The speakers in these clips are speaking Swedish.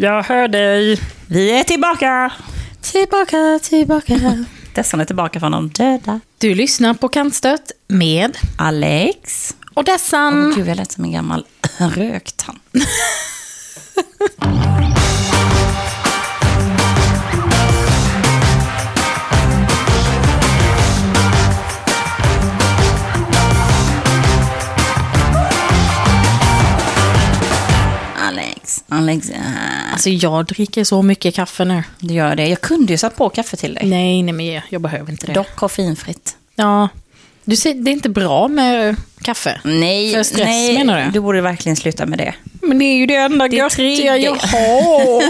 Jag hör dig. Vi är tillbaka! Tillbaka, tillbaka. Dessan är tillbaka från de döda. Du lyssnar på Kantstött med Alex. och Dessan. Åh gud, jag lät som en gammal röktant. Alex, Alex, äh, Alltså jag dricker så mycket kaffe nu. du gör det. Jag kunde ju satt på kaffe till dig. Nej, nej men jag, jag behöver inte det. Dock koffeinfritt. Ja. Du ser, det är inte bra med kaffe. Nej, För stress, nej, menar du? du borde verkligen sluta med det. Men det är ju det enda Det göttiga jag har.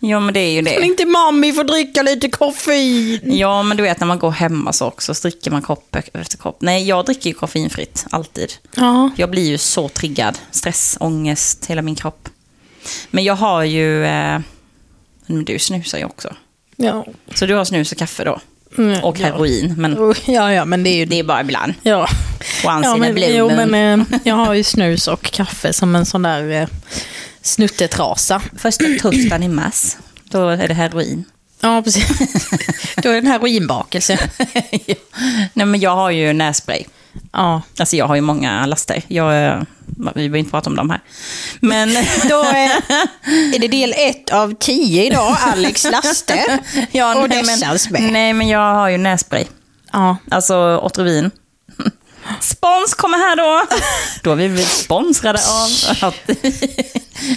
Ja, men det är ju Kan det. inte mammi få dricka lite koffein? Ja, men du vet när man går hemma så också, så dricker man kopp efter kopp. Nej, jag dricker ju koffeinfritt, alltid. Ja. Jag blir ju så triggad. Stress, ångest, hela min kropp. Men jag har ju... Eh, men du snusar ju också. Ja. Så du har snus och kaffe då? Mm, Och ja. heroin, men Oh, Ja, ja, men det är ju det är bara ibland. Ja. Once ja men, jo, men eh, jag har ju snus och kaffe som en sån där eh, snuttetrasa. Första torsdagen i mars, då är det heroin. Ja, precis. Då är det en heroinbakelse. Ja. Nej, men jag har ju nässpray. Ja. Alltså jag har ju många laster. Jag, eh, vi behöver inte prata om dem här. Men... Då är, är det del ett av tio idag, Alex Laste. ja, och nej, Dessans men, nej, men jag har ju nässpray. Ja. Alltså Otrovin. Spons kommer här då. Då har vi blivit sponsrade av...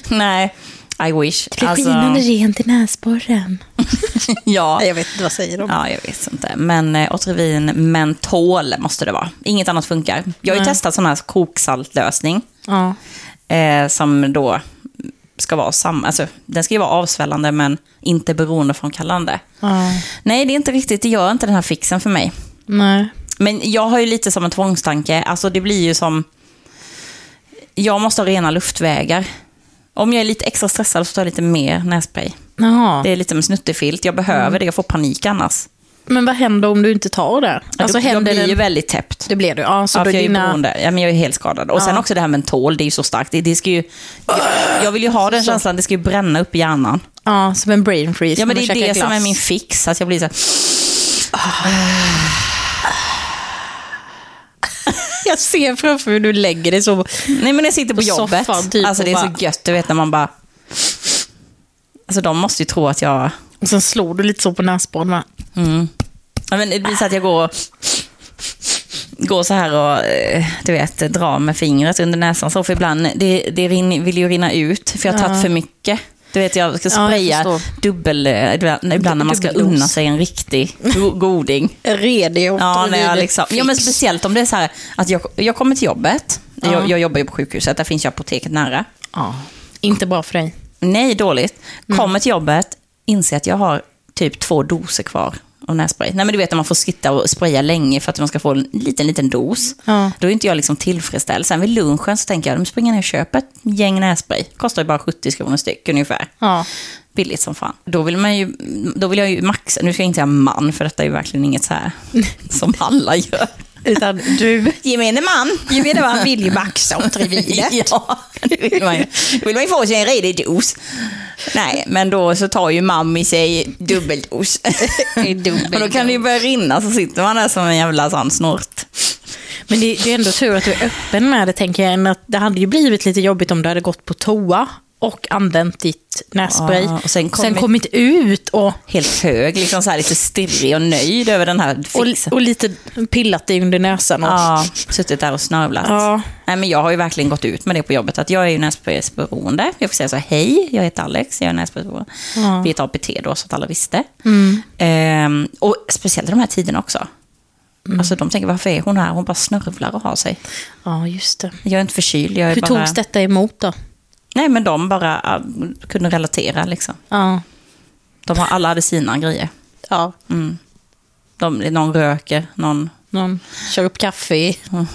Nej, I wish. Alltså, rent i näsborren. ja. Jag vet inte, vad säger de? Ja, jag vet inte. Men eh, Otrivin mentol måste det vara. Inget annat funkar. Jag har ju Nej. testat sån här koksaltlösning. Ja. Eh, som då ska vara samma. Alltså, den ska ju vara avsvällande men inte beroendeframkallande. ja. Nej, det är inte riktigt. Det gör inte den här fixen för mig. Nej. Men jag har ju lite som en tvångstanke. Alltså det blir ju som... Jag måste ha rena luftvägar. Om jag är lite extra stressad så tar jag lite mer nässpray. Jaha. Det är lite med snuttefilt. Jag behöver det. Jag får panik annars. Men vad händer om du inte tar det? Alltså, jag blir det... ju väldigt täppt. Det blir du. Ja, så Ja, för jag är dina... beroende. Ja, men jag är helt skadad. Och sen också det här mentol, det är ju så starkt. Det, det ska ju, jag, vill ju ha den känslan, det ska ju bränna upp i hjärnan. Ja, som en brain freeze. Ja, men det är det käkar som är glass. min fix. Att jag blir så här, Jag ser framför mig hur du lägger dig så. Nej men jag sitter på, På jobbet. soffan, typ, alltså det är och så bara- gött, du vet när man bara... Alltså de måste ju tro att jag... Och sen slår du lite så på näsborren va? Mm. Ja, men det blir så att jag går, går så här och eh, du vet, drar med fingret under näsan. Så för ibland, det, det rin, vill ju rinna ut för jag har tagit Ja. för mycket. Du vet, jag ska Ja, spraya förstår. dubbel, eh, ibland, när man ska unna sig en riktig go- goding. Redig och Ja, när jag liksom, ja, men speciellt om det är så här att jag, jag kommer till jobbet. Ja. Jag, jag jobbar ju på sjukhuset, där finns ju apoteket nära. Ja, inte bra för dig. Nej, dåligt. Kommer till jobbet, inser att jag har typ två doser kvar av nässpray. Nej, men du vet när man får sitta och spraya länge för att man ska få en liten, liten dos. Ja. Då är inte jag liksom tillfredsställd. Sen vid lunchen så tänker jag, de springer ner och köper ett gäng nässpray. Kostar ju bara 70 kronor styck ungefär. Ja. Billigt som fan. Då vill man ju, då vill jag ju maxa, nu ska jag inte säga man, för detta är ju verkligen inget så här som alla gör. Utan du, Gemene man. gemene man vill ju maxa Otrivinet. Ja, det vill man ju. Då vill man ju få sig en redig dos. Nej, men då så tar ju mamma sig dubbeldos. Och då kan det ju börja rinna så sitter man där som en jävla sån snort. Men det, det är ändå tur att du är öppen med det, tänker jag. att Det hade ju blivit lite jobbigt om du hade gått på toa och använt ditt nässpray. Ja, och sen kommit- kommit ut och, Helt hög, liksom så här lite stirrig och nöjd över den här och, fixen. och lite pillat dig under näsan. Och, Ja, suttit där och snörvlat. Ja. Nej, men jag har ju verkligen gått ut med det på jobbet, att jag är ju nässpraysberoende. Jag får säga så här, hej, jag heter Alex, jag är nässpraysberoende. Ja. Vi är ett APT då, så att alla visste. Mm. Ehm, och speciellt de här tiderna också. Alltså de tänker, varför är hon här? Hon bara snörvlar och har sig. ja, just det. Jag är inte förkyld, jag är Hur bara... togs detta emot då? Nej, men de bara uh, kunde relatera liksom. Ja. De har, alla hade sina grejer. ja. De, någon röker, någon Någon kör upp kaffe i. ja,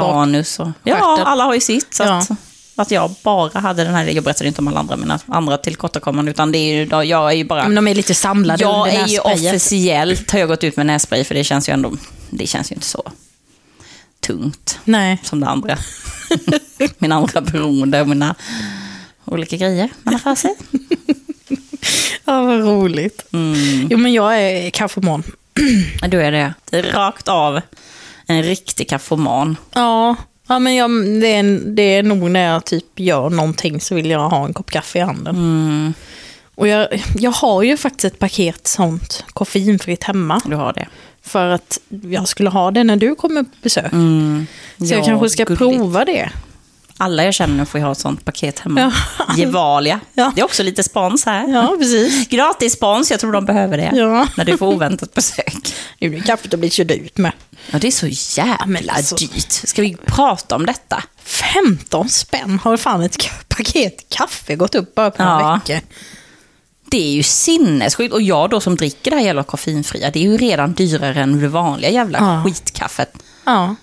Bak- anus och... Ja, alla har ju sitt. Så Ja. att, att jag bara hade den här, jag berättade inte om alla andra, mina andra tillkortakommanden, utan det är ju, då, jag är ju bara... Men de är lite samlade Jag under är ju officiellt, har jag gått ut med nässpray, för det känns ju ändå, det känns ju inte så tungt Nej. som det andra. mina andra beroende och mina olika grejer man har för sig. Ja, vad roligt. Mm. Jo, men jag är kaffeman. Du är det. rakt av en riktig kaffeman. Ja, ja men jag, det, är, det är nog när jag typ gör någonting så vill jag ha en kopp kaffe i handen. Mm. Och jag, jag har ju faktiskt ett paket sånt koffeinfritt hemma. Du har det. För att jag skulle ha det när du kommer på besök. Mm. Så Ja, jag kanske ska gulligt. prova det. Alla jag känner får ju ha ett sånt paket hemma. Ja. Gevalia. Ja. Det är också lite spons här. Ja, precis. Gratis spons, jag tror de behöver det. Ja. När du får oväntat besök. Nu är kaffet att bli körd ut med. Ja, det är så jävla alltså. dyrt. Ska vi prata om detta? 15 spänn har fan ett paket kaffe gått upp bara på några Ja. veckor. Det är ju sinnessjukt. Och jag då som dricker det här jävla koffeinfria, det är ju redan dyrare än det vanliga jävla Ja. skitkaffet. Ja.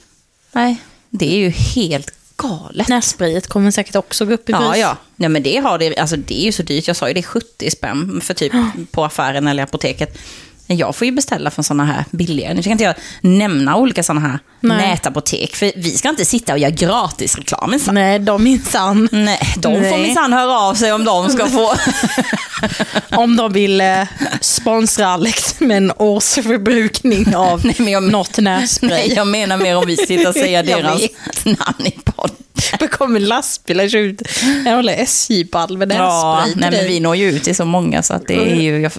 Nej, det är ju helt galet. Nässprayet kommer säkert också gå upp i pris. Ja, ja. Nej, men det, har det, alltså, det är ju så dyrt. Jag sa ju det är 70 spänn för typ på affären eller apoteket. Jag får ju beställa från sådana här billigare. Nu ska inte jag nämna olika sådana här Nej. nätapotek. För vi ska inte sitta och göra gratisreklam minsann. Nej, de minsann. Nej, de får Nej. minsann höra av sig om de ska få... Om de vill eh, sponsra Alex med en årsförbrukning av Nej, men jag- något nässpray. Nej, jag menar mer om vi sitter och säger deras namn i podd. Det kommer lastbilar ut en jävla SJ-pall med Ja, nässpray till nej, men vi når ju ut till så många så att det är ju... Jag,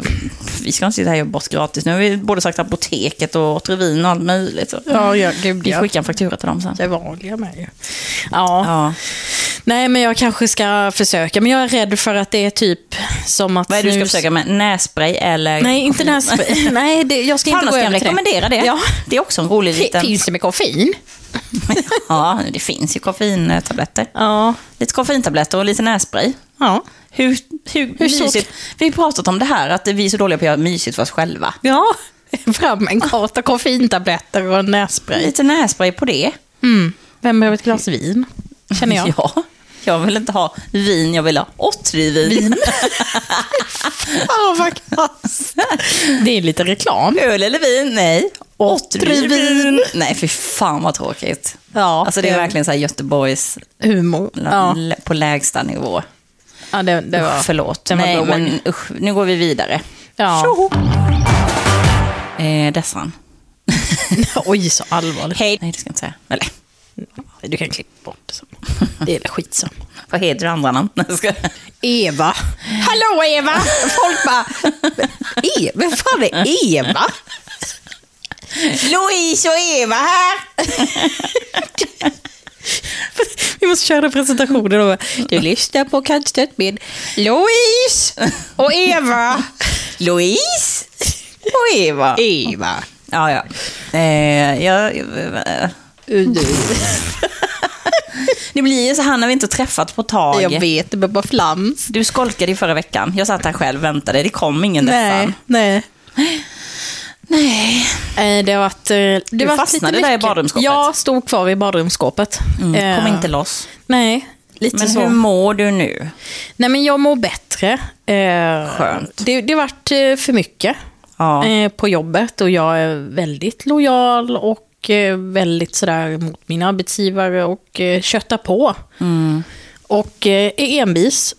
vi ska inte sitta här och göra bort gratis. Nu har vi både sagt apoteket och Återvin och allt möjligt. Så. Ja, ja, gud Vi ja. skickar en faktura till dem sen. Det vanliga med ju. Ja. Ja. Nej, men jag kanske ska försöka. Men jag är rädd för att det är typ som att... Vad är det du ska försöka med? Nässpray eller? Nej, inte nässpray. Nej, det, jag ska Fan, inte gå över till det. rekommendera det? Ja. Det är också en rolig liten... Finns det med koffein? Ja, det finns ju koffeintabletter. Ja. Lite koffeintabletter och lite nässpray. Ja. Hur, hur, Hur mysigt. Vi har pratat om det här, att vi är så dåliga på att göra mysigt för oss själva. Ja. Fram en karta koffeintabletter och nässpray. Lite nässpray på det. Mm. Vem behöver ett glas vin? Känner jag. Ja, jag vill inte ha vin, jag vill ha åttrivin. Vin. Ja, vad kass. Det är lite reklam. Öl eller vin? Nej. Åttrivin. Nej, för fan vad tråkigt. Ja, Alltså det är verkligen så här Göteborgs humor. Ja, på lägsta nivå. ja det, det var... Usch, förlåt. den var Nej, låg. men usch, nu går vi vidare. Ja. Tjoho! Eh, Dessan. Oj, så allvarligt. Hej. Nej, det ska jag inte säga. Eller, Du kan klippa bort det. Det är skitsam. vad heter du andra namn? Eva. Hallå Eva! Folk bara... E, vem fan är Eva? Louise och Eva här! Vi måste köra presentationen då. Du lyssnar på Kantstött med Louise och Eva. Louise och Eva. Eva. Ja, ja. Eh, jag, eh, det blir ju så här när vi inte har träffats på tag. Jag vet, det var bara flams. Du skolkade i förra veckan. Jag satt här själv och väntade. Det kom ingen Nej, nej. Nej. Eh, Det har varit... eh, Det Du fastnade lite där i badrumsskåpet. Jag stod kvar i badrumsskåpet. Mm, kom Eh, inte loss. Nej, lite Men så. hur mår du nu? Nej, men jag mår bättre. Skönt. Det, det har varit för mycket Ja. på jobbet och jag är väldigt lojal och väldigt sådär mot min arbetsgivare och köttar på. Mm. Och är envis.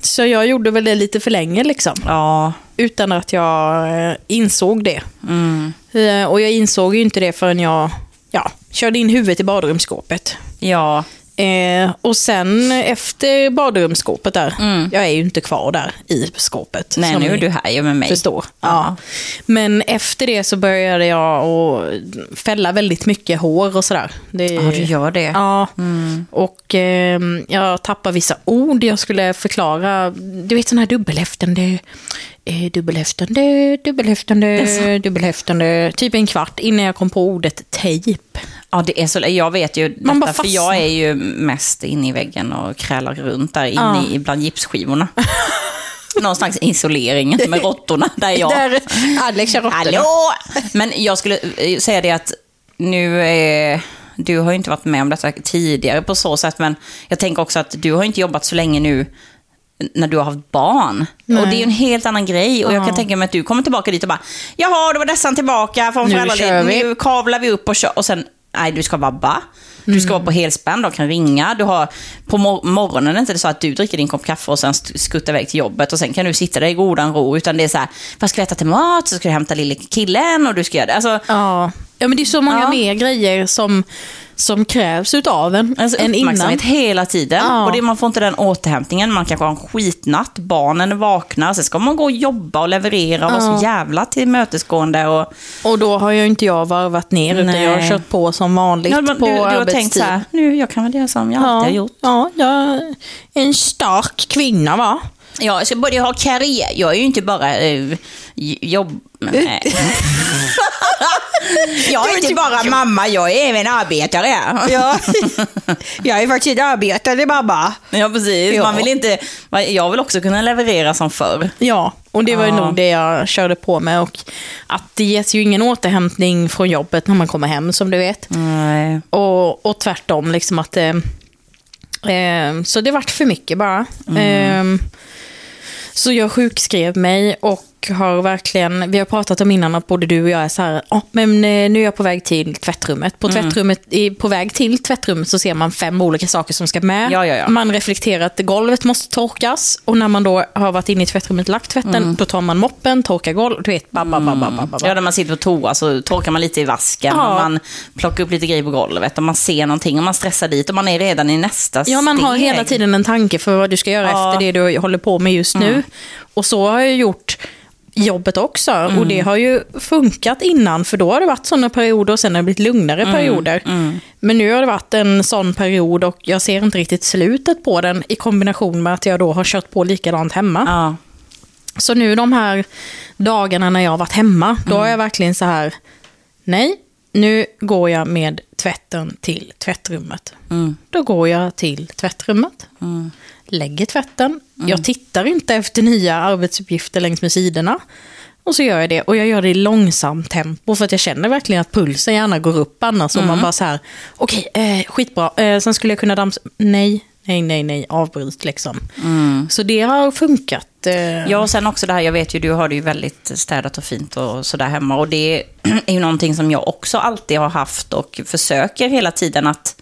Så jag gjorde väl det lite för länge liksom. Ja. Utan att jag eh, insåg det. Mm. Eh, Och jag insåg ju inte det förrän jag ja, körde in huvudet i badrumsskåpet. Ja. Eh, och sen efter badrumsskåpet där, Mm. jag är ju inte kvar där i skåpet. Nej, nu är du här ju med mig. Förstår. Ja. Ja. Men efter det så började jag att fälla väldigt mycket hår och sådär. Det, Ja, du gör det. Ja, Mm. och eh, jag tappar vissa ord jag skulle förklara. Du vet sådana här dubbelhäftande, eh, dubbelhäftande, dubbelhäftande, dubbelhäftande. Typ en kvart innan jag kom på ordet tejp. Ja, det är så, jag vet ju Man bara detta, för jag är ju mest inne i väggen och krälar runt där inne Ja. i bland gipsskivorna. Någon slags isolering med råttorna, där är jag. Där Alex råttorna. Hallå! Men jag skulle eh, säga det att nu är... Du har ju inte varit med om detta tidigare på så sätt, men jag tänker också att du har inte jobbat så länge nu när du har haft barn. Nej. Och det är ju en helt annan grej. Och jag kan tänka mig att du kommer tillbaka dit och bara, jaha, då var Dessan tillbaka från Nu föräldraledighet. kör vi." Nu kavlar vi upp och kör. Och sen nej du ska vabba. Du ska vara på helspänn, de kan ringa. Du har, på mor morgonen är det inte så att du dricker din kopp kaffe och sen skuttar iväg till jobbet och sen kan du sitta där i godan ro. Utan det är så här, vad ska vi äta till mat? Så ska du hämta lille killen och du ska göra det. Alltså, Ja. ja, men det är så många Ja. mer grejer som, som krävs utav en Alltså innan. uppmärksamhet hela tiden. Ja. Och det, man får inte den återhämtningen. Man kanske har en skitnatt, barnen är vakna, sen ska man gå och jobba och leverera och vara Ja. så jävla tillmötesgående. Och, Och då har ju inte jag varvat ner, utan Nej. jag har kört på som vanligt ja, men på du, du har arbetstid. tänkt så här, nu jag kan väl göra som jag alltid har gjort. Ja, jag är en stark kvinna va? Ja, jag ska börja ha karriär. Jag är ju inte bara eh, jobb... Nej. jag är inte bara mamma, jag är även arbetare. Ja, jag är faktiskt arbetare mamma. Ja, precis. Ja. Man vill inte... Jag vill också kunna leverera som förr. Ja, och det var ju Ja. nog det jag körde på med. Och att det ges ju ingen återhämtning från jobbet när man kommer hem, som du vet. Nej. Och, och tvärtom, liksom att... Eh, eh, så det vart för mycket bara. Eh, så jag sjukskrev mig och har verkligen, vi har pratat om innan att både du och jag är så här, "Ja, men eh, nu är jag på väg till tvättrummet. På, tvättrummet i, på väg till tvättrummet så ser man fem olika saker som ska med. Ja, ja, ja. Man reflekterar att golvet måste torkas och när man då har varit inne i tvättrummet och lagt tvätten, då tar man moppen, torkar golv, du vet, babba, babba, babba. Ja, när man sitter på toa så torkar man lite i vasken och man plockar upp lite grejer på golvet och man ser någonting och man stressar dit och man är redan i nästa Ja, man har steg. hela tiden en tanke för vad du ska göra efter det du håller på med just nu. Och så har jag gjort jobbet också. Och det har ju funkat innan, för då har det varit sådana perioder och sen har det blivit lugnare perioder. Men nu har det varit en sån period och jag ser inte riktigt slutet på den i kombination med att jag då har kört på likadant hemma. Ja. Så nu de här dagarna när jag har varit hemma, då har jag verkligen så här, nej, nu går jag med tvätten till tvättrummet. Mm. Då går jag till tvättrummet, lägger tvätten. Mm. Jag tittar inte efter nya arbetsuppgifter längs med sidorna. Och så gör jag det. Och jag gör det i långsamt tempo för att jag känner verkligen att pulsen gärna går upp annars. Och man Mm. bara så här, okej, eh, skitbra. Eh, sen skulle jag kunna damsa... Nej, nej, nej, nej, avbryt liksom. Så det har funkat. Eh, Ja, och sen också det här, jag vet ju, du har det ju väldigt städat och fint och sådär hemma. Och det är ju någonting som jag också alltid har haft och försöker hela tiden att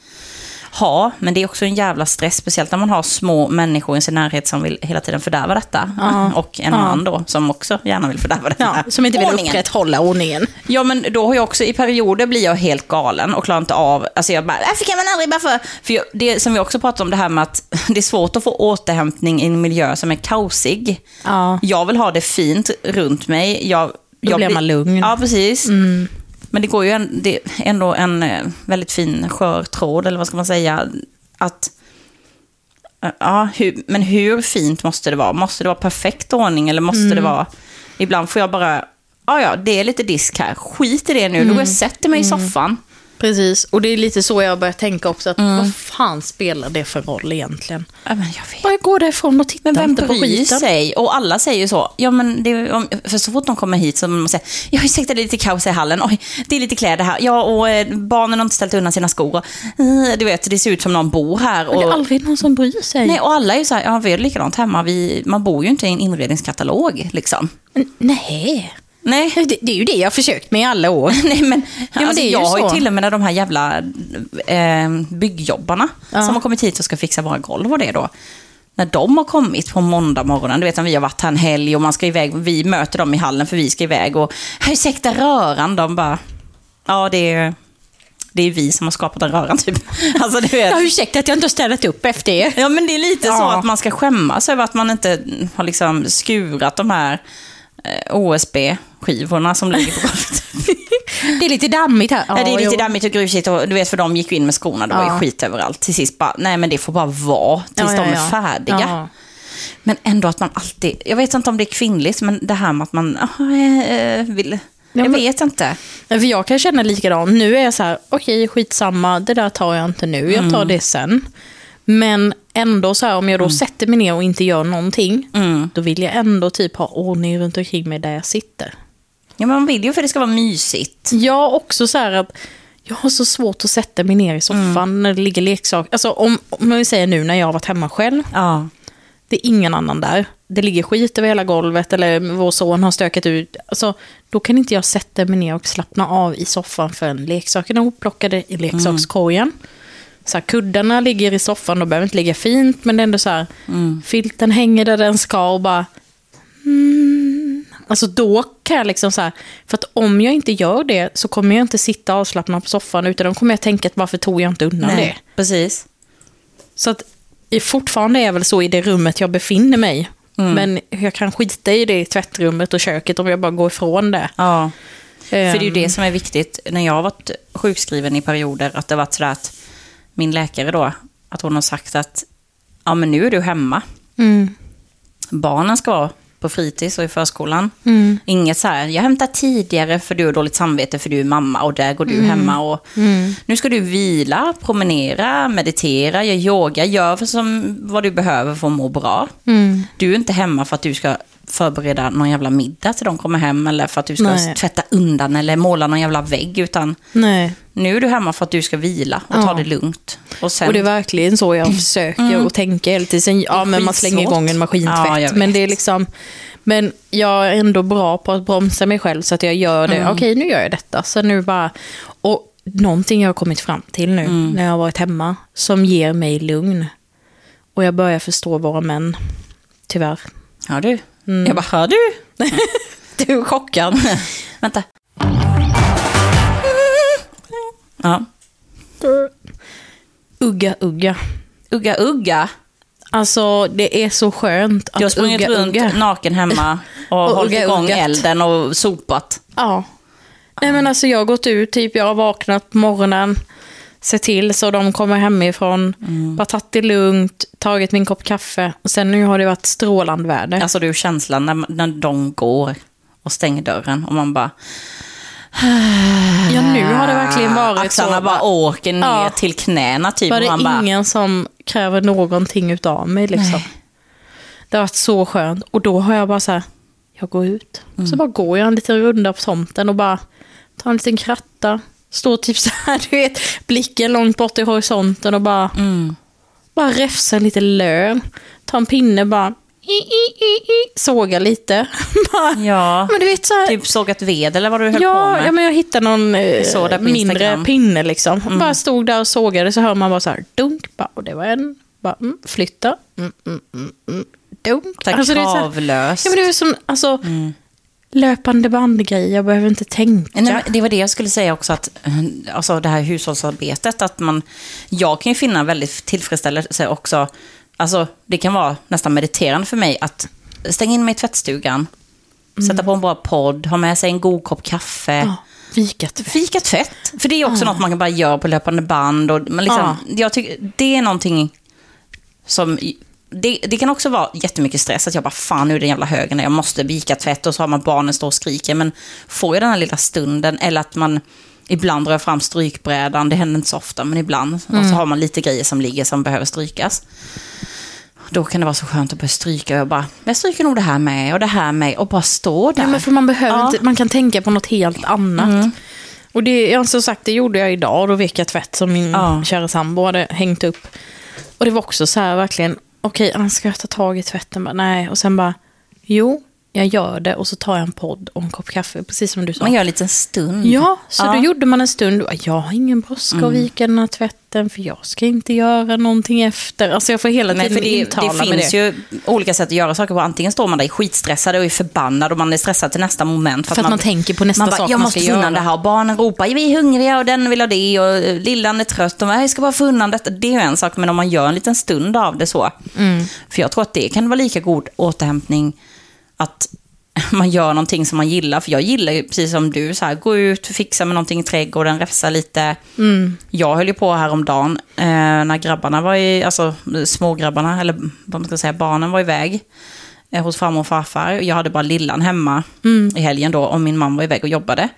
ha. Men det är också en jävla stress, speciellt när man har små människor i sin närhet som vill hela tiden fördärva detta. Och en man då, som också gärna vill fördärva detta. Ja, som inte vill Ordningen. upprätthålla ordningen. Ja, men då har jag också, i perioder blir jag helt galen och klarar inte av, alltså jag bara, varför kan man aldrig bara få, för jag, det som vi också pratade om det här med att det är svårt att få återhämtning i en miljö som är kaosig. Ja. Jag vill ha det fint runt mig. Jag, Då jag blir man lugn. Ja, precis. Men det går ju en, det ändå en eh, väldigt fin skör tråd, eller vad ska man säga, att eh, Ja, hur, men hur fint måste det vara? Måste det vara perfekt ordning eller måste det vara... Ibland får jag bara, ja ja, det är lite disk här, skit i det nu, då går jag och sätter mig i soffan. Precis, och det är lite så jag börjar tänka också. att Vad fan spelar det för roll egentligen? Ja, men jag vet. Bara gå därifrån och titta Men vem inte på bryr skiten. sig? Och alla säger ju så. Ja, men det, om, för så fort de kommer hit så man säger jag ursäkta det är lite kaos i hallen. Oj, det är lite kläder här. Ja, och eh, barnen har inte ställt undan sina skor. Och, eh, du vet, det ser ut som någon bor här. Men det är Och, aldrig någon som bryr sig. nej, och alla är ju så här, ja vi är likadant hemma. Vi, man bor ju inte i en inredningskatalog liksom. N- Nej. Nej. Det, det är ju det jag har försökt med i alla år. Nej, men, men alltså, jag har ju så. till och med de här jävla eh, byggjobbarna Ja. som har kommit hit och ska fixa våra golv och det då. När de har kommit på måndag morgonen, du vet när vi har varit här en helg och man ska iväg, vi möter dem i hallen för vi ska iväg och ursäkta röran, de bara, ja det är, det är vi som har skapat den röran typ. Alltså du vet. Ja, ursäkta att jag inte har städat upp efter er. Ja men det är lite så Ja. att man ska skämmas över att man inte har liksom skurat de här OSB-skivorna som ligger på golvet. Det är lite dammigt här. Ja, det är lite jo. dammigt och grusigt och du vet för de gick ju in med skorna, det var Ja. ju skit överallt. Till sist bara, nej men det får bara vara tills Ja, ja, de är färdiga. Men ändå att man alltid, jag vet inte om det är kvinnligt, men det här med att man eh, vill, jag vet inte. För jag kan känna likadant. Nu är jag så här, okej skitsamma, det där tar jag inte nu, jag tar det sen. Men ändå så här, om jag då sätter mig ner och inte gör någonting, Mm. då vill jag ändå typ ha ordning runt omkring mig där jag sitter. Ja, men man vill ju för det ska vara mysigt. Jag också så här att jag har så svårt att sätta mig ner i soffan när det ligger leksaker. Alltså om, om jag säger nu när jag har varit hemma själv. Ja. Det är ingen annan där. Det ligger skit över hela golvet eller vår son har stökat ut. Alltså, då kan inte jag sätta mig ner och slappna av i soffan förrän leksakerna är hopplockade i leksakskorgen. Så här, kuddarna ligger i soffan, de behöver inte ligga fint, men det är ändå så här, filten hänger där den ska och bara... Mm. Alltså då kan jag liksom så här, för att om jag inte gör det så kommer jag inte sitta avslappnad på soffan, utan då kommer jag tänka att varför tog jag inte undan det? precis. Så att fortfarande är jag väl så i det rummet jag befinner mig. Men jag kan skita i det i tvättrummet och köket om jag bara går ifrån det. Ja. För det är ju det Ehm, som är viktigt när jag har varit sjukskriven i perioder, att det har varit sådär att min läkare då, att hon har sagt att ja men nu är du hemma. Mm, Barnen ska vara på fritids och i förskolan. mm, Inget så här, jag hämtar tidigare för du har dåligt samvete för du är mamma och där går du hemma. Och mm. Nu ska du vila, promenera, meditera, göra yoga, gör som vad du behöver för att må bra. mm. Du är inte hemma för att du ska förbereda någon jävla middag till de kommer hem eller för att du ska Nej. tvätta undan eller måla någon jävla vägg. Utan Nej. nu är du hemma för att du ska vila och ta Ja. det lugnt. Och sen, Och det är verkligen så jag försöker att tänka hela tiden. Ja, men man slänger igång en maskintvätt. Ja, men det är liksom... Men jag är ändå bra på att bromsa mig själv så att jag gör det. Okej, nu gör jag detta. Så nu bara... Och någonting jag har kommit fram till nu när jag har varit hemma som ger mig lugn. Och jag börjar förstå våra män. Tyvärr. Hör du? Mm. Jag bara, hör du? Du är chockad. Vänta. Ja. Ugga, ugga. Ugga Ugga. Alltså det är så skönt att Du har sprungit ugga, runt ugga. naken hemma och, Och hållit ugga igång uggat. elden och sopat. Ja. Nej men alltså jag har gått ut, typ jag har vaknat på morgonen, sett till så de kommer hemifrån, Mm. bara tagit det lugnt, tagit min kopp kaffe. Och sen nu har det varit strålande väder. Alltså du känslan när, när de går och stänger dörren och man bara... Ja nu har det verkligen varit Axlarna så. bara åker ner Ja. till knäna typ. Var det man bara, ingen som kräver någonting utav mig liksom. Det har varit så skönt. Och då har jag bara så här, jag går ut. Mm. Så bara går jag en liten runda på tomten och bara tar en liten kratta. Står typ så här, du vet, blicken långt bort i horisonten och bara, mm. bara räfsar lite lön. Tar en pinne bara, i, i, i, såga lite. bara, Ja, Men du vet så här, typ sågat ved eller vad du höll på Ja, med. ja, men jag hittade någon eh, på mindre. Mm. pinne liksom. Bara stod där och sågade så hör man bara så här dunk. Bara, och det var en. Bara, mm, flytta. Mm, mm, mm, mm, dunk. Så här det är så här- kravlöst. Ja, men det är som alltså, Mm. Löpande bandgrej. Jag behöver inte tänka. Nej, det var det jag skulle säga också, att eh, alltså det här hushållsarbetet, att man, jag kan ju finna väldigt tillfredsställelse också, alltså det kan vara nästan mediterande för mig att stänga in mig i tvättstugan, sätta på en bra podd, ha med sig en god kopp kaffe, Ja, vikat. fika tvätt. För det är också något man kan bara göra på löpande band. Och, men liksom, jag tycker, det är någonting som... Det, det kan också vara jättemycket stress, att jag bara fan nu är det en jävla högen jag måste vika tvätt och så har man barnen står och skriker. Men får jag den här lilla stunden, eller att man ibland drar fram strykbrädan, det händer inte så ofta, men ibland. Och så har man lite grejer som ligger som behöver strykas. Då kan det vara så skönt att börja stryka och jag bara, jag stryker nog det här med och det här med och bara stå där. Ja, men för man behöver Ja. inte, man kan tänka på något helt annat. Och det, ja, som sagt, det gjorde jag idag. Då vek jag tvätt som min Ja. kära sambo hade hängt upp. Och det var också så här verkligen, okej, okay, ska jag ta tag i tvätten? Bara, nej, och sen bara, jo, jag gör det och så tar jag en podd och en kopp kaffe, precis som du sa. Man gör en liten stund. Ja, så Ja. då gjorde man en stund. Jag har ingen brådska att vika den här tvätten för jag ska inte göra någonting efter. Alltså jag får hela Nej, tiden för det, intala det finns det. ju olika sätt att göra saker på. Antingen står man där skitstressad och är förbannad och man är stressad till nästa moment. För att man tänker på nästa man bara, sak jag man måste ska få undan göra." det här och barnen ropar, vi är hungriga och den vill ha det och eh, lillan är trött och man, jag ska bara få undan detta. Det är en sak, men om man gör en liten stund av det så. Mm. För jag tror att det kan vara lika god återhämtning att man gör någonting som man gillar. För jag gillar ju, precis som du, så här, gå ut, fixa med någonting i trädgården, räfsa lite. Mm. Jag höll ju på häromdagen eh, när grabbarna var i, alltså smågrabbarna, eller vad man ska säga, barnen var iväg eh, hos farmor och farfar. Jag hade bara lillan hemma Mm. i helgen då och min man var iväg och jobbade.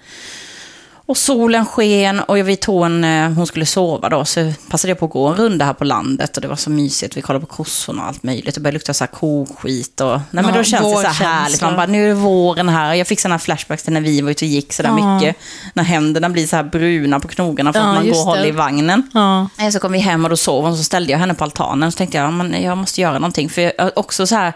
Och solen sken och vi tog en, hon skulle sova då, så passade jag på att gå en runda här på landet och det var så mysigt. Vi kollade på kossorna och allt möjligt. Det började lukta så här koskit och... Nej men Ja, då känns det så här härligt. Man bara, nu är det våren här. Jag fick sådana flashbacks till när vi var ute och gick så där Ja. mycket. När händerna blir så här bruna på knogarna för Ja, att man går och håller i vagnen. Så kom vi hem och då sov hon, så ställde jag henne på altanen. Så tänkte jag, men jag måste göra någonting. För jag, också så här,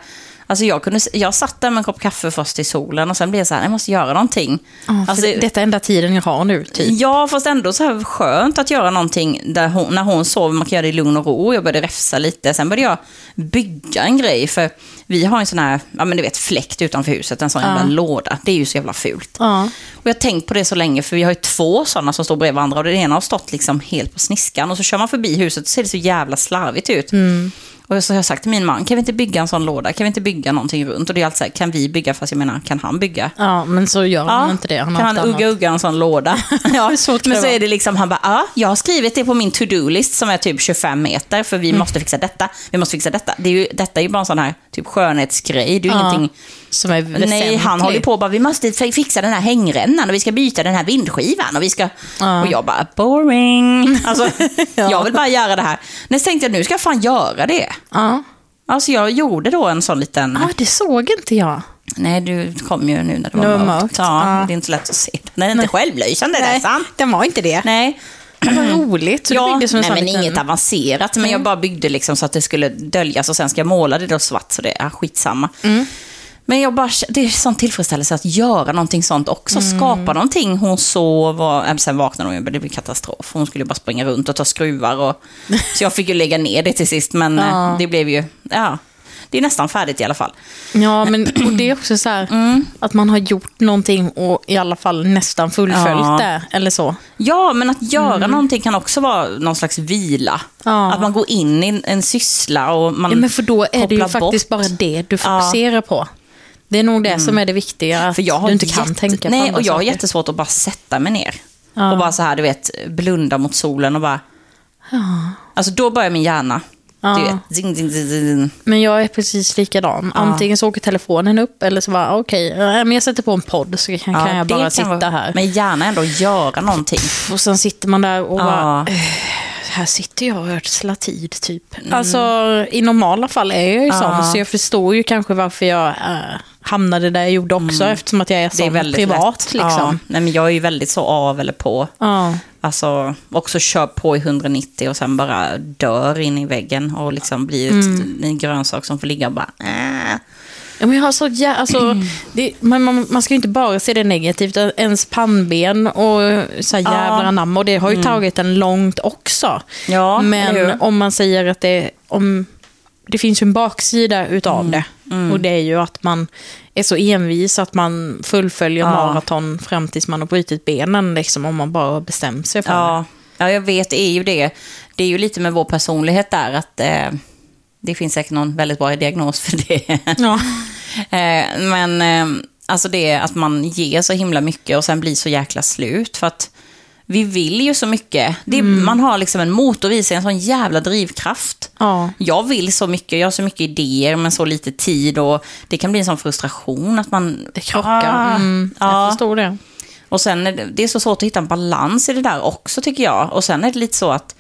alltså jag, kunde, jag satt där med en kopp kaffe först i solen och sen blev jag så här, jag måste göra någonting. För alltså, detta är enda tiden jag har nu, typ. Ja, fast ändå så här skönt att göra någonting där hon, när hon sover, man kan göra det i lugn och ro. Jag började räfsa lite, sen började jag bygga en grej. För vi har en sån här, ja men du vet, fläkt utanför huset, en sån Ja. jävla låda. Det är ju så jävla fult. Ja. Och jag har tänkt på det så länge, för vi har ju två sådana som står bredvid varandra och den ena har stått liksom helt på sniskan. Och så kör man förbi huset och ser det så jävla slarvigt ut. Och så har jag sagt till min man, kan vi inte bygga en sån låda? Kan vi inte bygga någonting runt? Och det är alltid så här, kan vi bygga? Fast jag menar, kan han bygga? ja, men så gör han inte det. Han kan han ugga ugga en sån låda? ja, men så är det liksom, han bara, ja, jag har skrivit det på min to-do-list som är typ 25 meter, för Mm. vi måste fixa detta, vi måste fixa detta. Det är ju, detta är ju bara en sån här typ skönhetsgrej, det är ju Ja, ingenting... Som är väsentlig. Nej, han håller på och bara, vi måste fi- fixa den här hängrännan och vi ska byta den här vindskivan och vi ska... Ja. Och jag bara, boring. Alltså, Ja. jag vill bara göra det här. Men så tänkte jag, nu ska jag fan göra det. Ja. Alltså jag gjorde då en sån liten... ja, det såg inte jag. Nej, du kom ju nu när det var, Det var mörkt. mörkt, Ja, ja. Det är inte så lätt att se. Den är inte självlysande, det är sant. den var inte det. Nej. Var roligt. Så du Ja, byggde som en nej, men liten- inget avancerat. Men jag bara byggde liksom så att det skulle döljas och sen ska jag måla det då svart så det är skitsamma. Mm. Men jag bara, det är sån tillfredsställelse att göra någonting sånt också. Mm. Skapa någonting. Hon sov och äh, sen vaknade hon och det blev katastrof. Hon skulle bara springa runt och ta skruvar. Och, så jag fick ju lägga ner det till sist. Men Ja. det blev ju, ja, det är nästan färdigt i alla fall. Ja, men och det är också så här Mm. att man har gjort någonting och i alla fall nästan fullföljt Ja. det. Eller så. Ja, men att göra någonting kan också vara någon slags vila. Mm. Ja. Att man går in i en, en syssla och man Ja, men för då är det ju faktiskt bort. bara det du fokuserar på. Det är nog det som är det viktiga, att För jag har du inte kan jätte- tänka på Nej, och jag har saker. jättesvårt att bara sätta mig ner. Ja. Och bara så här, du vet, blunda mot solen och bara... Alltså då börjar min hjärna, Ja. du vet, zing, zing, zing, zing. Men jag är precis likadan. Antingen så åker telefonen upp eller så bara, okej, eh, men jag sätter på en podd så kan, kan jag bara sitta vara- här. Men gärna ändå göra någonting. Och sen sitter man där och bara, Ja. "Eh, här sitter jag och ödslar tid typ. Alltså i normala fall är jag ju sån, Ja. så jag förstår ju kanske varför jag äh, hamnade där jag gjorde också, eftersom att jag är Mm. Det är privat. lätt. Liksom. Ja, nej, men jag är ju väldigt så av eller på. Ja. Alltså också kör på i 190 och sen bara dör in i väggen och liksom blir ett, Mm. en grönsak som får ligga och bara... Äh. Ja, men jag har så jä- alltså, det, man, man, man ska ju inte bara se det negativt. Ens pannben och så här jävlar anamma. Och det har ju tagit en långt också. Ja, men om man säger att det, om, det finns ju en baksida utav det. Och det är ju att man är så envis att man fullföljer Ja. maraton fram tills man har brutit benen. Liksom, om man bara bestämt sig för det. Ja, ja, jag vet, det är ju det. Det är ju lite med vår personlighet där att eh, det finns säkert någon väldigt bra diagnos för det. Ja. eh, men eh, alltså det är att man ger så himla mycket och sen blir så jäkla slut. För att vi vill ju så mycket. Det är, Man har liksom en motor i sig, en sån jävla drivkraft. Ja. Jag vill så mycket, jag har så mycket idéer men så lite tid och det kan bli en sån frustration att man... Krockar. Ah, Mm, jag ja. förstår det. Och sen är det, det är så svårt att hitta en balans i det där också tycker jag. Och sen är det lite så att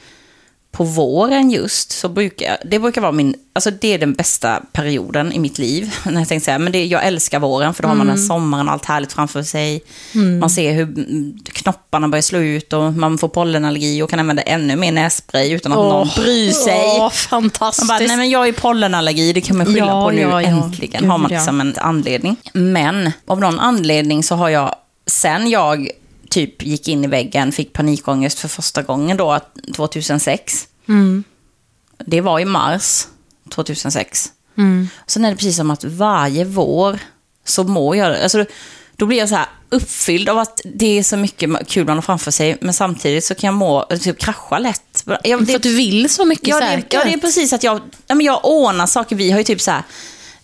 på våren just så brukar, det brukar vara min, alltså det är den bästa perioden i mitt liv. När jag tänkte säga, men det, jag älskar våren för då har man den sommaren och allt härligt framför sig. Man ser hur mm, knopparna börjar slå ut och man får pollenallergi och kan använda ännu mer nässpray utan att någon bryr sig. Man fantastiskt. bara, nej men jag är pollenallergi, det kan man skylla Ja, på nu. ja, ja. Äntligen Gud, har man ja. liksom en anledning. Men av någon anledning så har jag, sen jag typ gick in i väggen, fick panikångest för första gången då, att- 2006. Mm. Det var i mars 2006. Mm. Sen är det precis som att varje vår så mår jag, alltså då blir jag så här uppfylld av att det är så mycket kul man har framför sig, men samtidigt så kan jag må, typ krascha lätt. Jag, För att du vill så mycket Ja det, säkert. ja, det är precis att jag, ja, men jag ordnar saker. Vi har ju typ så här,